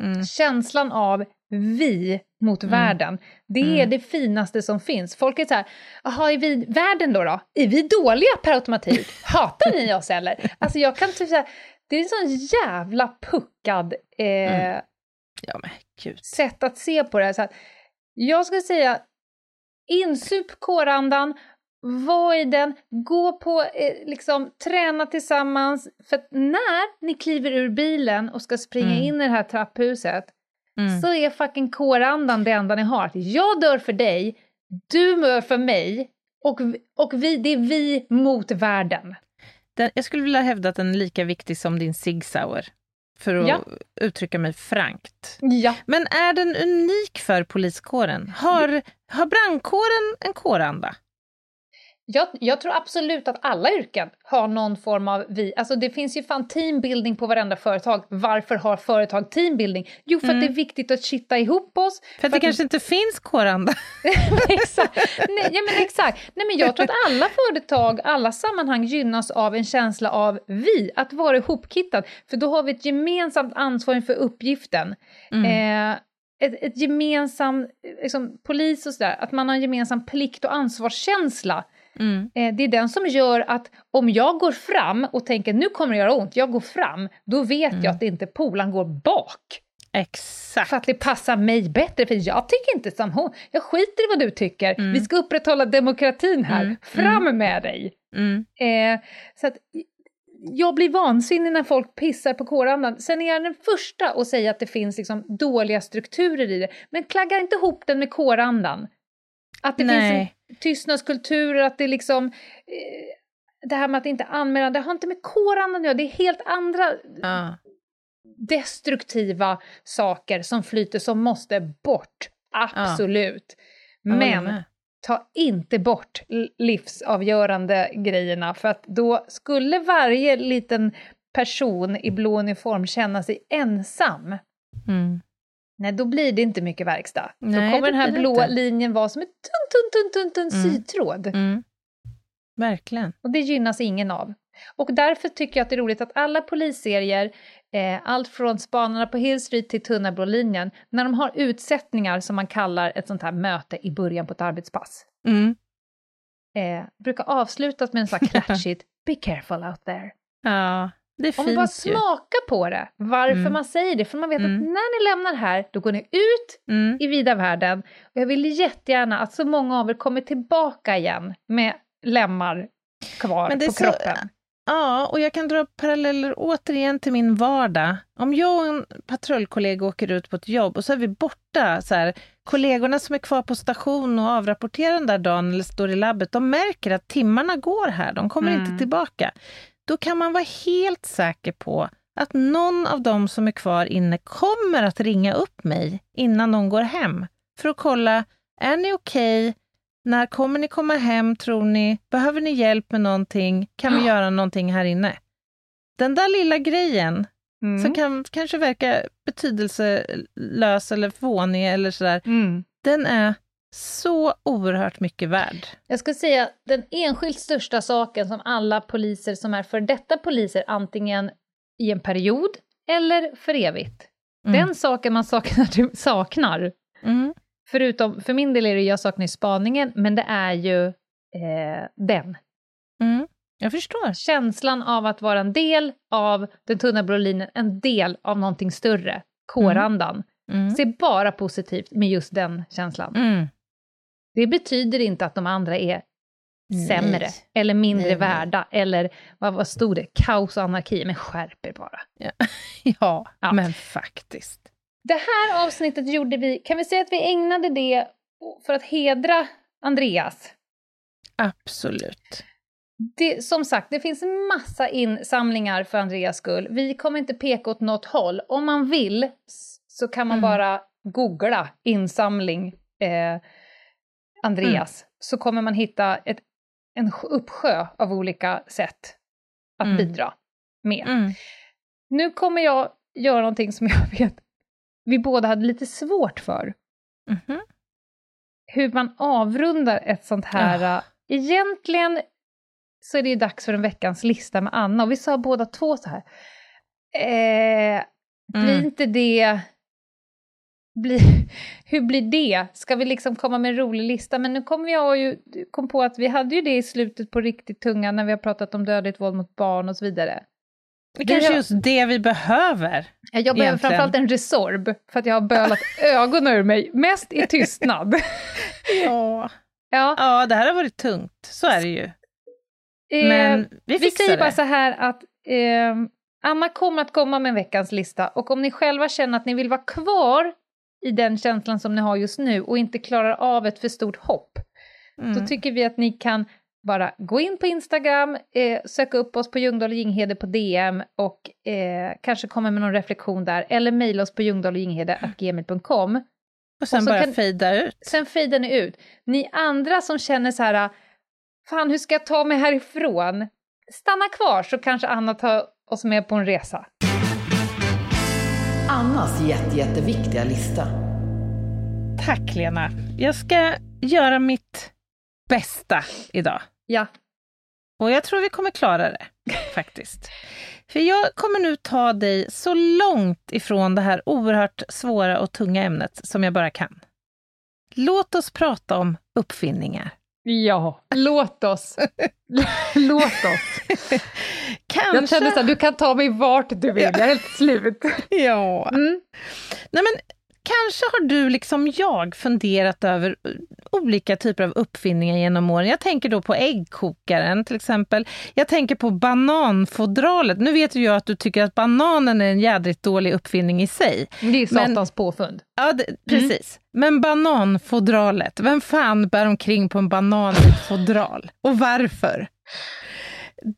B: Mm.
C: känslan av vi mot världen, det är
B: Mm.
C: det finaste som finns. Folk är så här, jaha, är vi världen då, då? Är vi dåliga per automatik? [LAUGHS] Hatar ni oss eller? Alltså jag kan typ säga, det är en sån jävla puckad eh,
B: Mm. Ja,
C: sätt att se på det här. Så att jag skulle säga, insup kårandan, var i den, gå på, eh, liksom, träna tillsammans. För att när ni kliver ur bilen och ska springa
B: Mm.
C: in i det här trapphuset,
B: Mm.
C: så är fucking kårandan det enda ni har. Jag dör för dig, du dör för mig, och, och vi, det är vi mot världen.
B: Den, jag skulle vilja hävda att den är lika viktig som din Sig Sauer, för att
C: Ja.
B: uttrycka mig frankt.
C: Ja.
B: Men är den unik för poliskåren? Har, har brandkåren en kåranda?
C: Jag, jag tror absolut att alla yrken har någon form av vi. Alltså det finns ju fan teambuilding på varenda företag. Varför har företag teambuilding? Jo, för att det är viktigt att kitta ihop oss.
B: För att det kanske inte finns kåranda? [LAUGHS]
C: exakt. Nej, ja, men exakt. Nej, men jag tror att alla företag, alla sammanhang gynnas av en känsla av vi, att vara ihopkittad. För då har vi ett gemensamt ansvar för uppgiften. Eh, ett, ett gemensamt, liksom, polis och sådär, att man har en gemensam plikt och ansvarskänsla.
B: Mm.
C: Eh, det är den som gör att om jag går fram och tänker nu kommer det göra ont, jag går fram, då vet jag att inte polaren går bak.
B: Exakt.
C: För att det passar mig bättre, för jag tycker inte som hon. Jag skiter i vad du tycker, vi ska upprätthålla demokratin här.
B: Mm.
C: Fram med dig!
B: Mm.
C: Eh, så att jag blir vansinnig när folk pissar på kårandan. Sen är jag den första att säga att det finns liksom dåliga strukturer i det, men klagga inte ihop den med kårandan. Att det
B: Nej.
C: finns en tystnadskultur, att det liksom... Eh, det här med att inte anmäla, det har inte med kårandan att göra, det är helt andra
B: Ja.
C: destruktiva saker som flyter som måste bort. Absolut.
B: Håller
C: Men ta inte bort livsavgörande grejerna för att då skulle varje liten person i blå uniform känna sig ensam.
B: Mm.
C: Nej, då blir det inte mycket verkstad.
B: Nej,
C: då kommer den här blå
B: inte.
C: linjen vara som en tunn, tunn, tunn, tunn, tunn
B: Mm.
C: sytråd.
B: Mm. Verkligen.
C: Och det gynnas ingen av. Och därför tycker jag att det är roligt att alla polisserier, eh, allt från Spanarna på Hill Street till Tunna blå linjen, när de har utsättningar som man kallar ett sånt här möte i början på ett arbetspass,
B: Mm.
C: eh, brukar avslutas med en sån här [LAUGHS] klatschigt “Be careful out there”.
B: Ja, det
C: Om man bara
B: fint ju.
C: smaka på det, varför
B: Mm.
C: man säger det, för man vet
B: Mm.
C: att när ni lämnar här, då går ni ut
B: Mm.
C: i vida världen. Och jag vill jättegärna att så många av er kommer tillbaka igen med lemmar kvar på
B: så-
C: kroppen.
B: Ja, och jag kan dra paralleller återigen till min vardag. Om jag och en patrullkollega åker ut på ett jobb och så är vi borta, så här, kollegorna som är kvar på station och avrapporterar den där dagen eller står i labbet, de märker att timmarna går här, de kommer
C: Mm.
B: inte tillbaka. Då kan man vara helt säker på att någon av dem som är kvar inne kommer att ringa upp mig innan de går hem för att kolla, är ni okej? När kommer ni komma hem, tror ni? Behöver ni hjälp med någonting? Kan vi göra någonting här inne? Den där lilla grejen,
C: Mm.
B: som kan kanske verka betydelselös eller fånig eller sådär,
C: Mm.
B: den är så oerhört mycket värd.
C: Jag skulle säga den enskilt största saken som alla poliser som är för detta poliser, antingen i en period eller för evigt.
B: Mm.
C: Den saken man saknar, [LAUGHS] saknar,
B: Mm.
C: förutom, för min del är det jag saknar spaningen, men det är ju eh, den.
B: Mm. Jag förstår.
C: Känslan av att vara en del av den tunna blå linjen, en del av någonting större, kårandan.
B: Mm.
C: Se bara positivt med just den känslan.
B: Mm.
C: Det betyder inte att de andra är
B: Nej.
C: sämre eller mindre
B: Nej, nej.
C: värda eller vad, vad stod det? Kaos och anarki. Men skärp er bara. [LAUGHS]
B: Ja,
C: Ja.
B: men faktiskt.
C: Det här avsnittet gjorde vi, kan vi säga att vi ägnade det för att hedra Andreas?
B: Absolut.
C: det, som sagt, det finns massa insamlingar för Andreas skull. Vi kommer inte peka åt något håll. Om man vill så kan man
B: Mm.
C: bara googla insamling eh, Andreas, så kommer man hitta ett, en sj- uppsjö av olika sätt att
B: Mm.
C: bidra med.
B: Mm.
C: Nu kommer jag göra någonting som [LAUGHS] jag vet vi båda hade lite svårt för.
B: Mhm.
C: Hur man avrundar ett sånt här... Äh, Egentligen så är det ju dags för en veckans lista med Anna, och vi sa båda två så här. Eh, blir
B: Mm.
C: inte det... Blir, [LAUGHS] hur blir det? Ska vi liksom komma med en rolig lista? Men nu kommer jag ju kom på att vi hade ju det i slutet på riktigt tunga när vi har pratat om dödligt våld mot barn och så vidare.
B: Det
C: Det
B: kanske är just det vi behöver.
C: Jag behöver
B: Egentligen.
C: framförallt en Resorb för att jag har bölat [LAUGHS] ögonen ur mig, mest i tystnad. [LAUGHS]
B: Ja.
C: ja,
B: ja, det här har varit tungt. Så är det ju.
C: eh,
B: Men vi
C: vi
B: fixar
C: säger bara
B: det.
C: så här att eh, Anna kommer att komma med veckans lista och om ni själva känner att ni vill vara kvar i den känslan som ni har just nu och inte klarar av ett för stort hopp,
B: Mm.
C: då tycker vi att ni kan bara gå in på Instagram, eh, söka upp oss på Ljungdahl och Ginghede på DM och eh, kanske komma med någon reflektion där, eller mejla oss på ljungdahlochginghede.gmail.com.
B: Och sen
C: och
B: bara
C: kan-
B: fejda ut.
C: Sen fejdar ni ut. Ni andra som känner så här, fan hur ska jag ta mig härifrån? Stanna kvar så kanske Anna tar oss med på en resa.
H: Annas jätte, jätteviktiga lista.
B: Tack Lena. Jag ska göra mitt bästa idag.
C: Ja.
B: Och jag tror vi kommer klara det, [LAUGHS] faktiskt. För jag kommer nu ta dig så långt ifrån det här oerhört svåra och tunga ämnet som jag bara kan. Låt oss prata om uppfinningar.
C: Ja, låt oss. [LAUGHS] låt oss.
B: Kanske...
C: Jag kände så här, du kan ta mig vart du vill, jag är helt slut.
B: Ja.
C: Mm.
B: Nej, men kanske har du liksom jag funderat över uh, olika typer av uppfinningar genom åren. Jag tänker då på äggkokaren till exempel. Jag tänker på bananfodralet. Nu vet ju jag att du tycker att bananen är en jädrigt dålig uppfinning i sig.
C: Det är
B: Men-
C: satans påfund.
B: Ja, det, precis. Men bananfodralet, vem fan bär omkring på en banan i ett fodral? Och varför?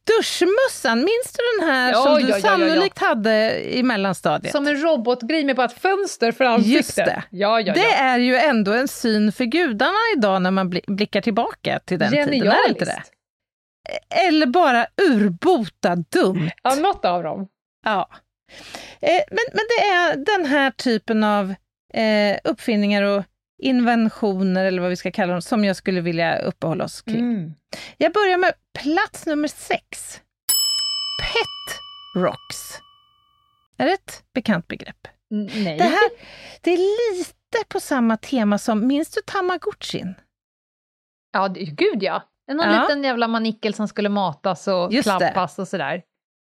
B: Duschmössan, minns du den här
C: Ja,
B: som du
C: ja, ja, ja.
B: sannolikt hade i mellanstadiet?
C: Som en robotgrej med bara ett fönster för ansiktet.
B: Just det.
C: Ja, ja,
B: Det är ju ändå en syn för gudarna idag när man bli- blickar tillbaka till den tiden, är det inte det? Eller bara urbota dumt.
C: Ja, något av dem.
B: Ja. Eh, men, men det är den här typen av eh, uppfinningar och inventioner, eller vad vi ska kalla dem, som jag skulle vilja uppehålla oss kring.
C: Mm.
B: Jag börjar med plats nummer sex. Pet rocks. Är det ett bekant begrepp?
C: Mm, Nej.
B: Det här det är lite på samma tema som, minns du Tamagotchin?
C: Ja, det, gud ja. Någon
B: Ja.
C: liten jävla manickel som skulle matas och
B: Just det.
C: klappas och sådär.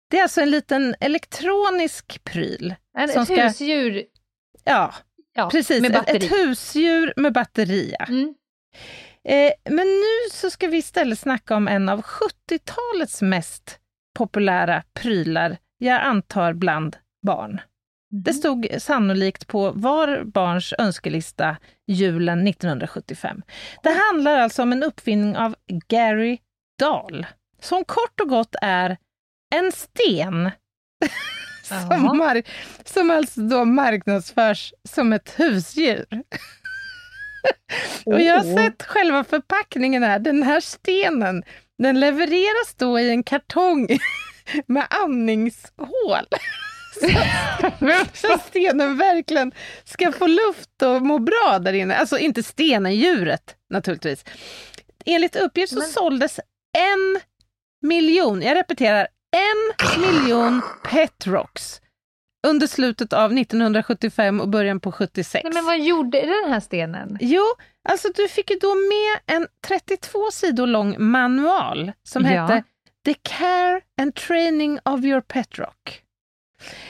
B: Det är alltså en liten elektronisk pryl.
C: En,
B: Som
C: ett
B: ska-
C: husdjur
B: Ja,
C: ja,
B: precis.
C: med
B: Ett,
C: batteri.
B: ett husdjur med batteri.
C: Mm.
B: Eh, men nu så ska vi istället snacka om en av 70-talets mest populära prylar, jag antar bland barn. Det stod sannolikt på var barns önskelista julen 1975. Det handlar alltså om en uppfinning av Gary Dahl, som kort och gott är en sten. [LAUGHS] som, mar- som alltså då marknadsförs som ett husdjur. [LAUGHS] Och jag har sett själva förpackningen här. Den här stenen, den levereras då i en kartong [LAUGHS] med andningshål. [LAUGHS] Så stenen verkligen ska få luft och må bra där inne. Alltså inte stenen, djuret naturligtvis. Enligt uppgift så
C: Men-
B: såldes en miljon, jag repeterar, en miljon Petrocks under slutet av 1975 och början på 76.
C: Nej, men vad gjorde den här stenen?
B: Jo, alltså du fick ju då med en 32 sidor lång manual som
C: Ja.
B: hette The Care and Training of Your Pet Rock.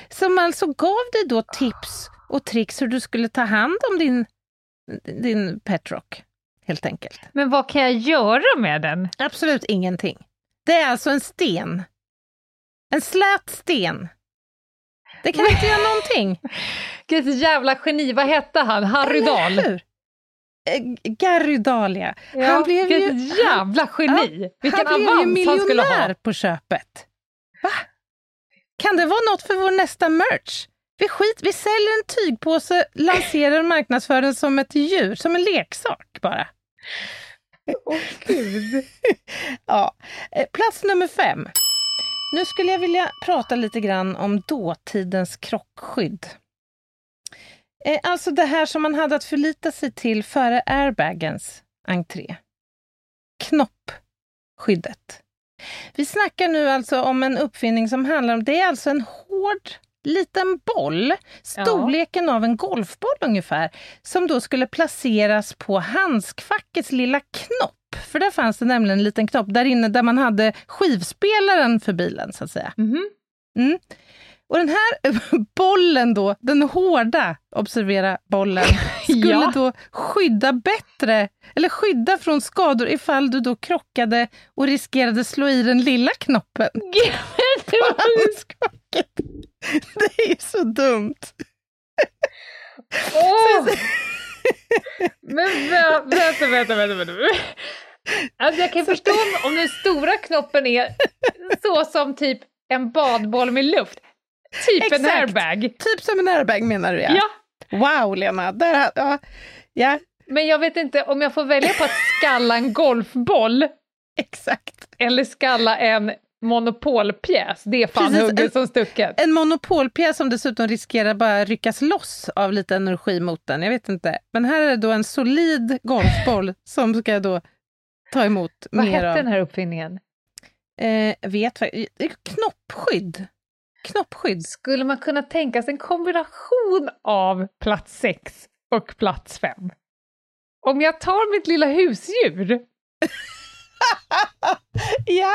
B: Som alltså gav dig då tips och tricks hur du skulle ta hand om din, din Pet Rock, helt enkelt.
C: Men vad kan jag göra med den?
B: Absolut ingenting. Det är alltså en sten. En slät sten. Det kan inte göra någonting. [LAUGHS]
C: Vilket jävla geni, vad hette han? Harry Dahl?
B: eh, Gary Dahlia.
C: Ja,
B: han blev ju,
C: vilket jävla geni! Vilken
B: han blev ju
C: avans han skulle
B: miljonär
C: ha!
B: på köpet. Va? Kan det vara något för vår nästa merch? Vi, skit, vi säljer en tygpåse, lanserar och marknadsför den som ett djur, som en leksak bara.
C: Åh gud! [LAUGHS]
B: Ja. Eh, Plats nummer fem. Nu skulle jag vilja prata lite grann om dåtidens krockskydd. Eh, Alltså det här som man hade att förlita sig till före airbagens entré. Knoppskyddet. Vi snackar nu alltså om en uppfinning som handlar om, det är alltså en hård liten boll, storleken av en golfboll ungefär, som då skulle placeras på handskfackets lilla knopp. För där fanns det nämligen en liten knopp där inne där man hade skivspelaren för bilen, så att säga.
C: Mhm.
B: Mm. Och den här [LAUGHS] bollen då, den hårda, observera bollen, [LAUGHS] skulle
C: Ja.
B: då skydda bättre, eller skydda från skador ifall du då krockade och riskerade slå i den lilla knoppen [LAUGHS] på handskfacket. Det är ju så dumt.
C: Åh! Men vä- vänta, vänta, vänta, vänta. Alltså jag kan förstå om, om den stora knoppen är så som typ en badboll med luft. Typ en
B: Exakt.
C: airbag.
B: Typ som en airbag menar du
C: Ja.
B: Wow Lena, där, ja, ja,
C: Men jag vet inte om jag får välja på att skalla en golfboll [LAUGHS]
B: exakt.
C: eller skalla en monopolpjäs. Det är fan
B: Precis,
C: hugget
B: en-
C: som stucket.
B: En monopolpjäs som dessutom riskerar bara ryckas loss av lite energi mot den. Jag vet inte. Men här är det då en solid golfboll [LAUGHS] som ska då ta emot
C: Vad
B: mer
C: hette
B: av...
C: den här uppfinningen?
B: Eh, vet vad... Knoppskydd. Knoppskydd.
C: Skulle man kunna tänka sig en kombination av plats 6 och plats 5? Om jag tar mitt lilla husdjur [LAUGHS]
B: ja,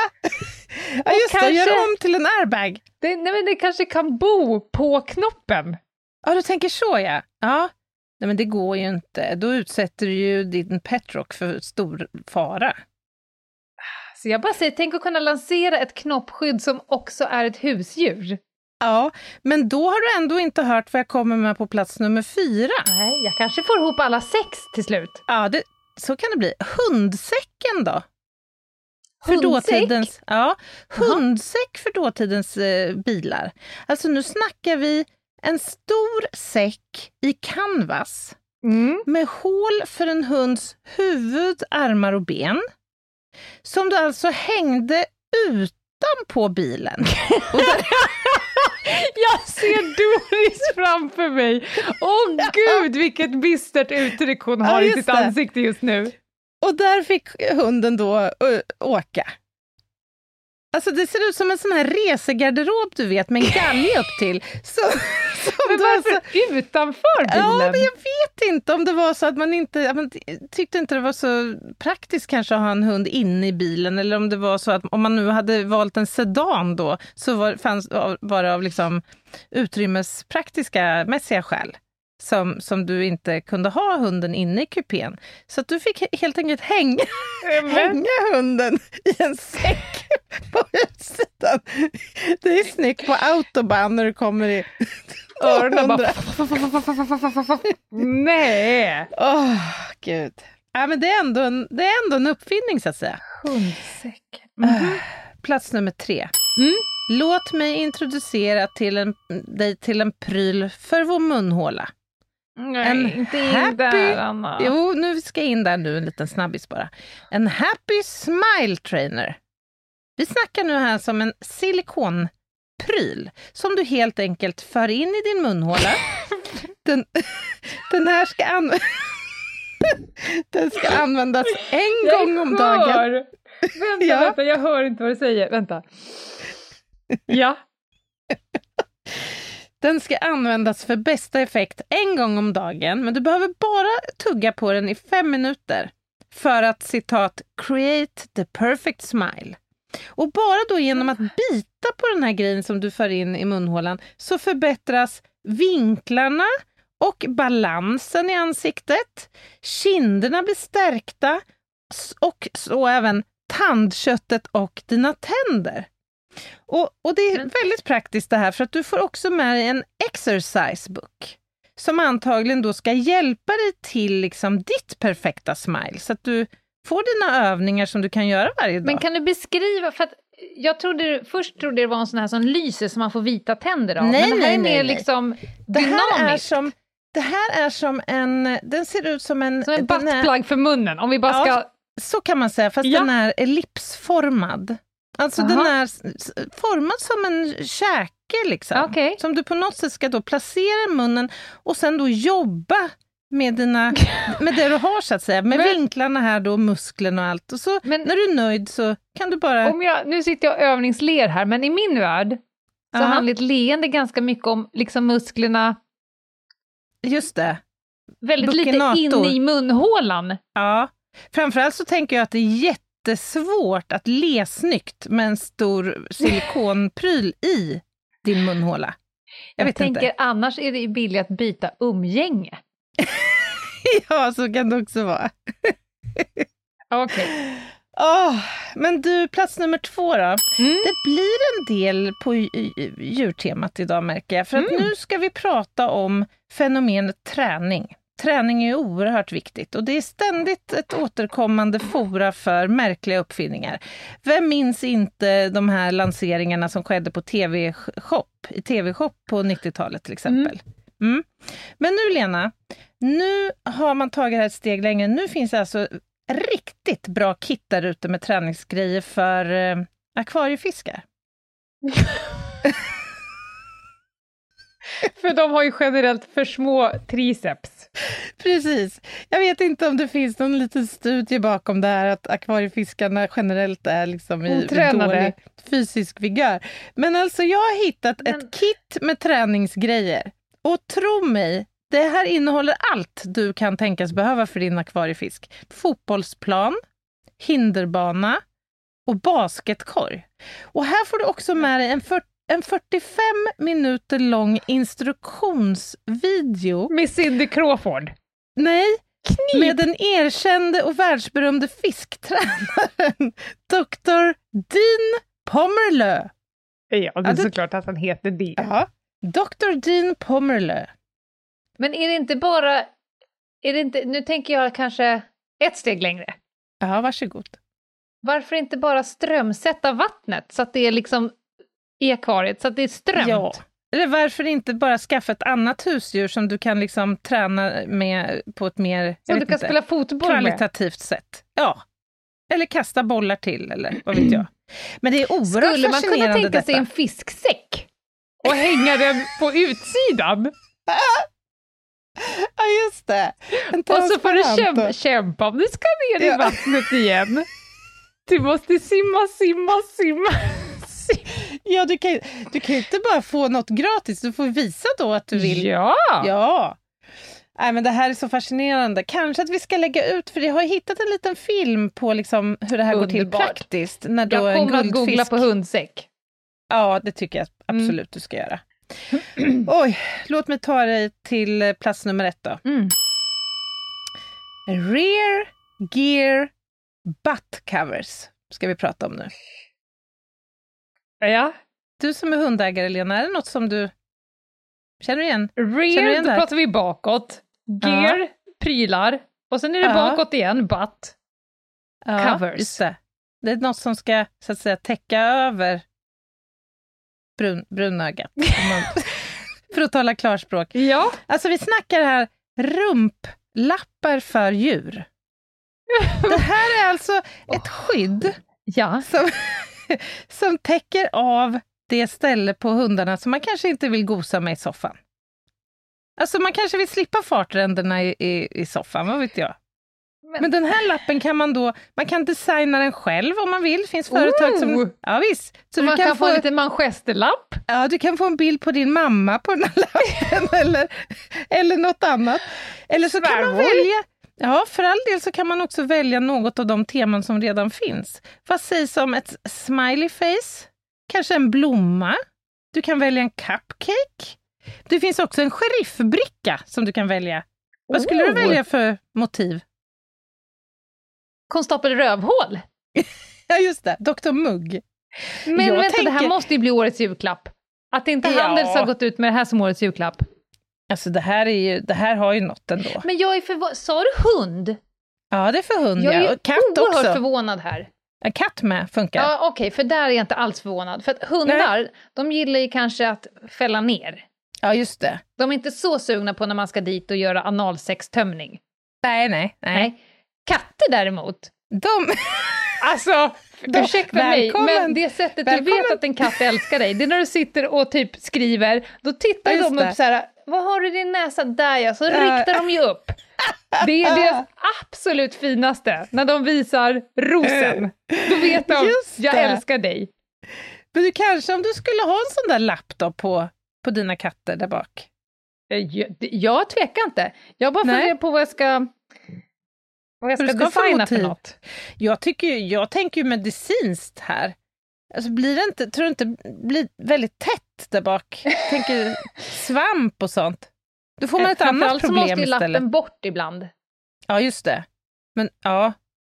B: ja just det.
C: kanske-
B: Gör om till en airbag.
C: Det, nej men det kanske kan bo på knoppen.
B: Ja, du tänker så ja. Ja. Nej, men det går ju inte. Då utsätter du ju din petrock för stor fara.
C: Så jag bara säger, tänk att kunna lansera ett knoppskydd som också är ett husdjur.
B: Ja, men då har du ändå inte hört vad jag kommer med på plats nummer fyra.
C: Nej, jag kanske får ihop alla sex till slut.
B: Ja, det, så kan det bli. Hundsäcken då? För dåtidens, ja, hundsäck för dåtidens eh, bilar. Alltså nu snackar vi en stor säck i canvas
C: Mm.
B: med hål för en hunds huvud, armar och ben. Som du alltså hängde utanpå bilen. [LAUGHS]
C: Jag ser Doris framför mig! Åh gud, vilket bistert uttryck hon
B: Ja,
C: har i
B: just
C: sitt
B: det.
C: ansikte just nu.
B: Och där fick hunden då åka. Alltså det ser ut som en sån här resegarderob du vet med en galge upp till. [LAUGHS] Så,
C: Men varför
B: alltså-
C: utanför bilen?
B: Ja, men jag vet inte om det var så att man inte man ty- tyckte inte det var så praktiskt kanske att ha en hund inne i bilen eller om det var så att om man nu hade valt en sedan då så var, fanns, var det av liksom utrymmespraktiska mässiga skäl som, som du inte kunde ha hunden inne i kupén. Så du fick he- helt enkelt hänga, hänga hunden i en säck på utsidan. Det är snyggt på autobahn när du kommer i
C: öronen
B: 200.
C: bara... Nej!
B: Åh, gud. Ja, men det, är ändå en, det är ändå en uppfinning, så att säga.
C: Hundsäck.
B: Äh, Plats nummer tre.
C: Mm.
B: Låt mig introducera till en, dig till en pryl för vår munhåla.
C: Nej,
B: En
C: inte in
B: happy-
C: där, Anna.
B: Jo, nu ska jag in där nu, en liten snabbis bara. En Happy Smile Trainer. Vi snackar nu här som en silikonpryl som du helt enkelt för in i din munhåla. [LAUGHS] Den, den här ska, an, [LAUGHS] den ska användas en
C: Jag
B: gång om dagen.
C: Vänta, [LAUGHS]
B: Ja.
C: vänta, jag hör inte vad du säger. Vänta. Ja.
B: Den ska användas för bästa effekt en gång om dagen, men du behöver bara tugga på den i fem minuter för att citat “create the perfect smile”. Och bara då genom att bita på den här grejen som du för in i munhålan så förbättras vinklarna och balansen i ansiktet. Kinderna blir stärkta och så även tandköttet och dina tänder. Och, och det är
C: Men-
B: väldigt praktiskt det här för att du får också med dig en exercise book som antagligen då ska hjälpa dig till liksom ditt perfekta smile, så att du får dina övningar som du kan göra varje dag.
C: Men kan du beskriva, för att jag trodde, först trodde det var en sån här som lyser så man får vita tänder av,
B: Nej,
C: men det här
B: nej,
C: är mer
B: nej.
C: liksom
B: det här är
C: dynamiskt.
B: som det här är som en, den ser ut som en...
C: Som en buttplug för munnen, om vi bara
B: Ja,
C: ska...
B: Så kan man säga, fast
C: Ja.
B: den är ellipsformad. Alltså den
C: Aha.
B: är s- s- formad som en käke, liksom.
C: Okej.
B: Som du på något sätt ska då placera i munnen och sen då jobba med, dina, [LAUGHS] med det du har, så att säga. Med
C: Men-
B: vinklarna här då, musklerna och allt. Och så
C: Men-
B: när du är nöjd så kan du bara...
C: Om jag, nu sitter jag och övningsler här, men i min värld så
B: Aha.
C: handlar ett leende ganska mycket om liksom musklerna
B: Just det.
C: väldigt lite
B: Buccinator.
C: inne i munhålan.
B: Ja. Framförallt så tänker jag att det är jättesvårt att le snyggt med en stor silikonpryl i din munhåla. Jag,
C: Jag, tänker
B: inte.
C: annars är det billigt att byta umgänge. [LAUGHS]
B: Ja, så kan det också vara. [LAUGHS]
C: Okej.
B: Åh, men du, plats nummer två då.
C: Mm.
B: Det blir en del på djurtemat idag märker jag, för att
C: Mm.
B: nu ska vi prata om fenomenet träning. Träning är oerhört viktigt och det är ständigt ett återkommande fora för märkliga uppfinningar. Vem minns inte de här lanseringarna som skedde på TV-shop, i TV-shop på 90-talet till exempel? Mm. Men nu Lena, nu har man tagit det här ett steg längre. Nu finns det alltså riktigt bra kit där ute med träningsgrejer för eh, akvariefiskar. [LAUGHS] [LAUGHS]
C: För de har ju generellt för små triceps.
B: Precis. Jag vet inte om det finns någon liten studie bakom det här att akvariefiskarna generellt är liksom i dålig fysisk vigör. Men alltså jag har hittat
C: Men-
B: ett kit med träningsgrejer. Och tro mig, det här innehåller allt du kan tänkas behöva för din akvariefisk. Fotbollsplan, hinderbana och basketkorg. Och här får du också med dig en, för, en 45 minuter lång instruktionsvideo
C: Med Cindy Crawford.
B: Nej, med den erkände och världsberömde fisktränaren [LAUGHS] Dr. Dean Pomerlö.
C: Ja, det är
B: det-
C: såklart att han heter det.
B: Ja, Dr. Dean Pomerlö.
C: Men är det inte bara... Är det inte, nu tänker jag kanske ett steg längre.
B: Ja, varsågod.
C: Varför inte bara strömsätta vattnet så att det är liksom i akvariet, så att det är strömt?
B: Ja. Eller varför inte bara skaffa ett annat husdjur som du kan liksom träna med på ett mer vet
C: du kan
B: inte,
C: spela fotboll med?
B: kvalitativt sätt. Ja. Eller kasta bollar till, eller vad vet jag. Men det är oerhört
C: Skulle man kunna tänka sig
B: detta.
C: en fisksäck och hänga den på utsidan? [LAUGHS]
B: Ja, just det.
C: Och så får du kämpa, kämpa om du ska ner i
B: Ja.
C: vattnet igen. Du måste simma, simma, simma. [LAUGHS] simma.
B: Ja, du kan, du kan inte bara få något gratis, du får visa då att du vill.
C: Ja!
B: Ja. Nej, men det här är så fascinerande. Kanske att vi ska lägga ut, för jag har hittat en liten film på liksom hur det här går till praktiskt. När då
C: Jag
B: en
C: kommer att googla
B: guldfisk...
C: på hundsäck.
B: Ja, det tycker jag absolut du ska göra. [CLEARS THROAT] Oj, låt mig ta dig till eh, plats nummer ett då.
C: Mm.
B: Rear Gear Butt Covers ska vi prata om nu.
C: Ja.
B: Du som är hundägare, Lena, är det något som du känner igen? Känner du
C: Rear,
B: igen
C: då pratar vi bakåt. Gear, prylar. Och sen är det
B: Ja.
C: bakåt igen, butt.
B: Ja,
C: Covers.
B: Just det. det är något som ska så att säga täcka över brun, brunögat. [LAUGHS] för att tala klarspråk.
C: Ja.
B: Alltså vi snackar här rumplappar för djur. Det här är alltså ett skydd
C: Ja.
B: som, [LAUGHS] som täcker av det ställe på hundarna som man kanske inte vill gosa med i soffan. Alltså man kanske vill slippa fartränderna i, i, i soffan, vad vet jag.
C: Men-
B: Men den här lappen kan man då, man kan designa den själv om man vill. Det finns företag
C: Oh!
B: som... Ja visst. Så
C: man
B: du
C: kan,
B: kan,
C: få en liten manchesterlapp.
B: ja, du kan få en bild på din mamma på den här lappen [LAUGHS] eller, eller något annat. Eller så kan man välja, ja för all del så kan man också välja något av de teman som redan finns. Vad sägs om ett smiley face? Kanske en blomma? Du kan välja en cupcake? Det finns också en sheriffbricka som du kan välja. Vad skulle du
C: Oh.
B: välja för motiv?
C: Konstapel Rövhål. [LAUGHS]
B: Ja, just det. Dr. Mugg.
C: Men
B: Jag
C: vänta, det här
B: tänker-
C: måste ju bli årets julklapp. Att inte
B: Ja.
C: Handels har gått ut med det här som årets julklapp.
B: Alltså det här, är ju, det här har ju något ändå.
C: Men jag är förvånad. Sa du hund?
B: Ja, det är för hund
C: Jag
B: ja.
C: är
B: Och katt
C: oerhört
B: också.
C: förvånad här.
B: En katt med funkar.
C: Ja, Okej, för där är jag inte alls förvånad. För att hundar, de gillar ju kanske att fälla ner.
B: Ja, just det.
C: De är inte så sugna på när man ska dit och göra analsextömning.
B: Nej, nej, nej.
C: Nej. Katter däremot,
B: De...
C: alltså, [LAUGHS]
B: Då-
C: ursäkta mig,
B: välkommen.
C: men det sättet du
B: Välkommen.
C: vet att en katt älskar dig, det är när du sitter och typ skriver, då tittar
B: Ja,
C: de upp så här, vad har du i din näsa? Där ja, så
B: Ja.
C: riktar de ju upp. Det är [LAUGHS] deras absolut finaste, när de visar rosen. Då vet de, jag älskar dig.
B: Men du kanske, om du skulle ha en sån där laptop på, på dina katter där bak?
C: Eh, Jag, jag tvekar inte. Jag bara funderar på vad jag ska, vad jag ska
B: ska
C: designa för
B: motiv.
C: något.
B: Jag, tycker, jag tänker ju medicinskt här. Alltså blir det inte, tror du inte blir väldigt tätt där bak? Tänker svamp och sånt. Då får man ett annat
C: Eh, Framförallt så måste
B: problem
C: ju
B: istället.
C: lappen bort ibland.
B: Ja, just det. Men ja,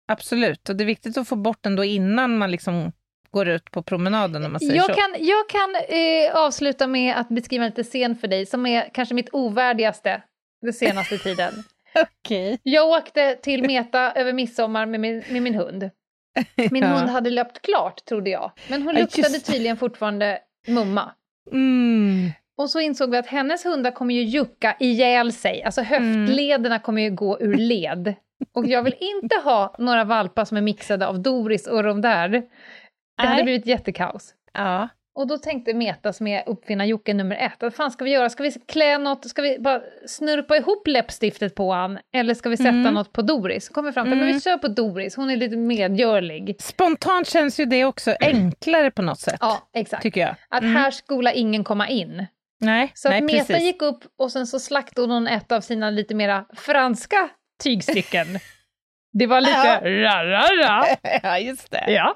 B: absolut. Och det är viktigt att få bort den då innan man liksom går ut på promenaden om man säger så.
C: Jag kan, jag kan eh, avsluta med att beskriva en liten scen för dig som är kanske mitt ovärdigaste den senaste tiden. [LAUGHS]
B: Okej.
C: Jag åkte till Meta över midsommar med min, med min hund. [LAUGHS] Min
B: Ja.
C: hund hade löpt klart, trodde jag. Men hon
B: just
C: luktade
B: det.
C: tydligen fortfarande mumma.
B: Mm.
C: Och så insåg vi att hennes hundar kommer ju jucka ihjäl sig. Alltså höftlederna kommer ju gå ur led. Och jag vill inte ha några valpar som är mixade av Doris och Rondär. Det hade
B: Nej.
C: blivit jättekaos.
B: Ja.
C: Och då tänkte Meta, som är uppfinnar-Jocke nummer ett, vad fan ska vi göra? Ska vi klä något, ska vi bara snurpa ihop läppstiftet på han? Eller ska vi sätta
B: Mm.
C: något på Doris? Kommer fram till, men vi kör på Doris, hon är lite medgörlig.
B: Spontant känns ju det också enklare på något sätt,
C: Ja, exakt.
B: tycker jag.
C: Att
B: Mm.
C: här skola ingen komma in.
B: Nej,
C: Så
B: nej
C: att Meta
B: precis.
C: gick upp och sen så slaktade hon ett av sina lite mera franska tygstycken. [LAUGHS] Det var lite ra-ra-ra. [LAUGHS]
B: ja, just det.
C: Ja.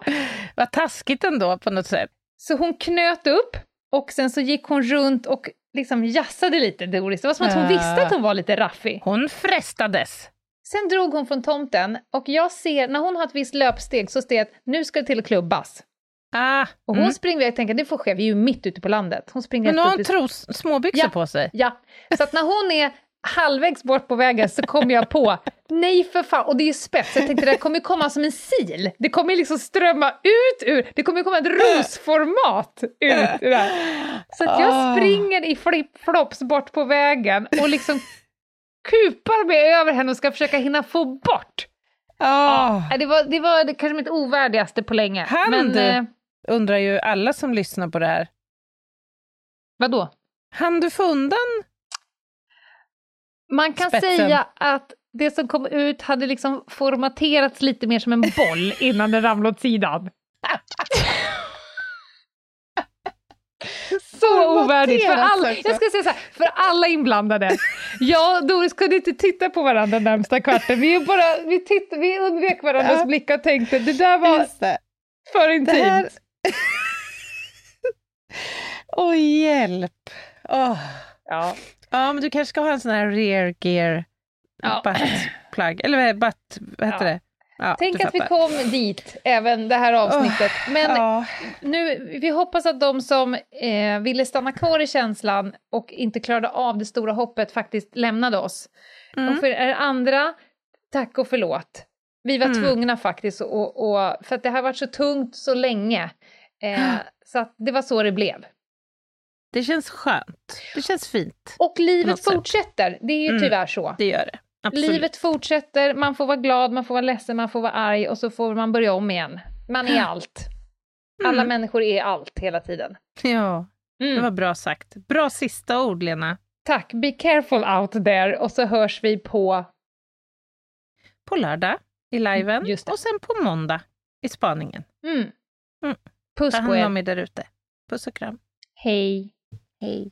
B: Vad taskigt ändå på något sätt.
C: Så hon knöt upp och sen så gick hon runt och liksom jassade lite, Doris. Det var som att hon
B: Ja.
C: visste att hon var lite raffig.
B: Hon frestades.
C: Sen drog hon från tomten och jag ser, när hon har ett visst löpsteg så ser jag att nu ska det till att klubbas.
B: Ah,
C: Och hon
B: mm.
C: springer iväg, jag tänker det får ske, vi är ju mitt ute på landet. Hon springer
B: Men nu har tros, småbyxor
C: Ja.
B: på sig.
C: Ja, så att när hon är halvvägs bort på vägen så kommer jag på, nej för fan, och det är ju spets, jag tänkte det kommer komma som en sil. Det kommer liksom strömma ut ur, det kommer komma ett rosformat ut ur det här. Så att jag
B: Ah.
C: springer i flip-flops bort på vägen och liksom kupar mig över henne och ska försöka hinna få bort.
B: Ah.
C: Ja, Det var, det var det kanske mitt ovärdigaste på länge.
B: Han
C: Men eh,
B: Undrar ju alla som lyssnar på det här.
C: vadå?
B: Han du få undan?
C: Man kan
B: Spetsen.
C: säga att det som kom ut hade liksom formaterats lite mer som en boll [LAUGHS] innan den ramlade åt sidan. Så ovärdigt! För alla, jag ska säga så här, för alla inblandade. Jag och Doris kunde inte titta på varandra den närmsta kvarten. Vi, bara, vi, titt, vi undvek varandras
B: Ja.
C: blickar och tänkte det där var
B: det.
C: för
B: Det
C: intimt.
B: här... [LAUGHS] Åh, hjälp. Åh.
C: Ja.
B: Ja, men du kanske ska ha en sån här rear gear
C: Ja.
B: buttplug. Eller butt... Vad heter
C: Ja.
B: det? Ja,
C: Tänk att vi kom dit, även det här avsnittet. Men
B: Ja.
C: nu, vi hoppas att de som eh, ville stanna kvar i känslan och inte klarade av det stora hoppet faktiskt lämnade oss.
B: Mm.
C: Och för er andra, tack och förlåt. Vi var
B: Mm.
C: tvungna faktiskt, och, och, för att det har varit så tungt så länge. Eh, [GASPS] så att det var så det blev.
B: Det känns skönt. Det känns fint.
C: Och livet
B: något sätt.
C: fortsätter, det är ju
B: Mm.
C: tyvärr så.
B: Det gör det. Absolut.
C: Livet fortsätter, man får vara glad, man får vara ledsen, man får vara arg och så får man börja om igen. Man är allt. Alla
B: Mm.
C: människor är allt hela tiden.
B: Ja, det
C: Mm.
B: var bra sagt. Bra sista ord, Lena.
C: Tack, be careful out there och så hörs vi på...
B: På lördag i liven
C: Mm, Just det.
B: och sen på måndag i spaningen.
C: Mm.
B: Mm.
C: Puss
B: Ta hand om
C: er
B: där ute. Puss och kram.
C: Hej. Hej.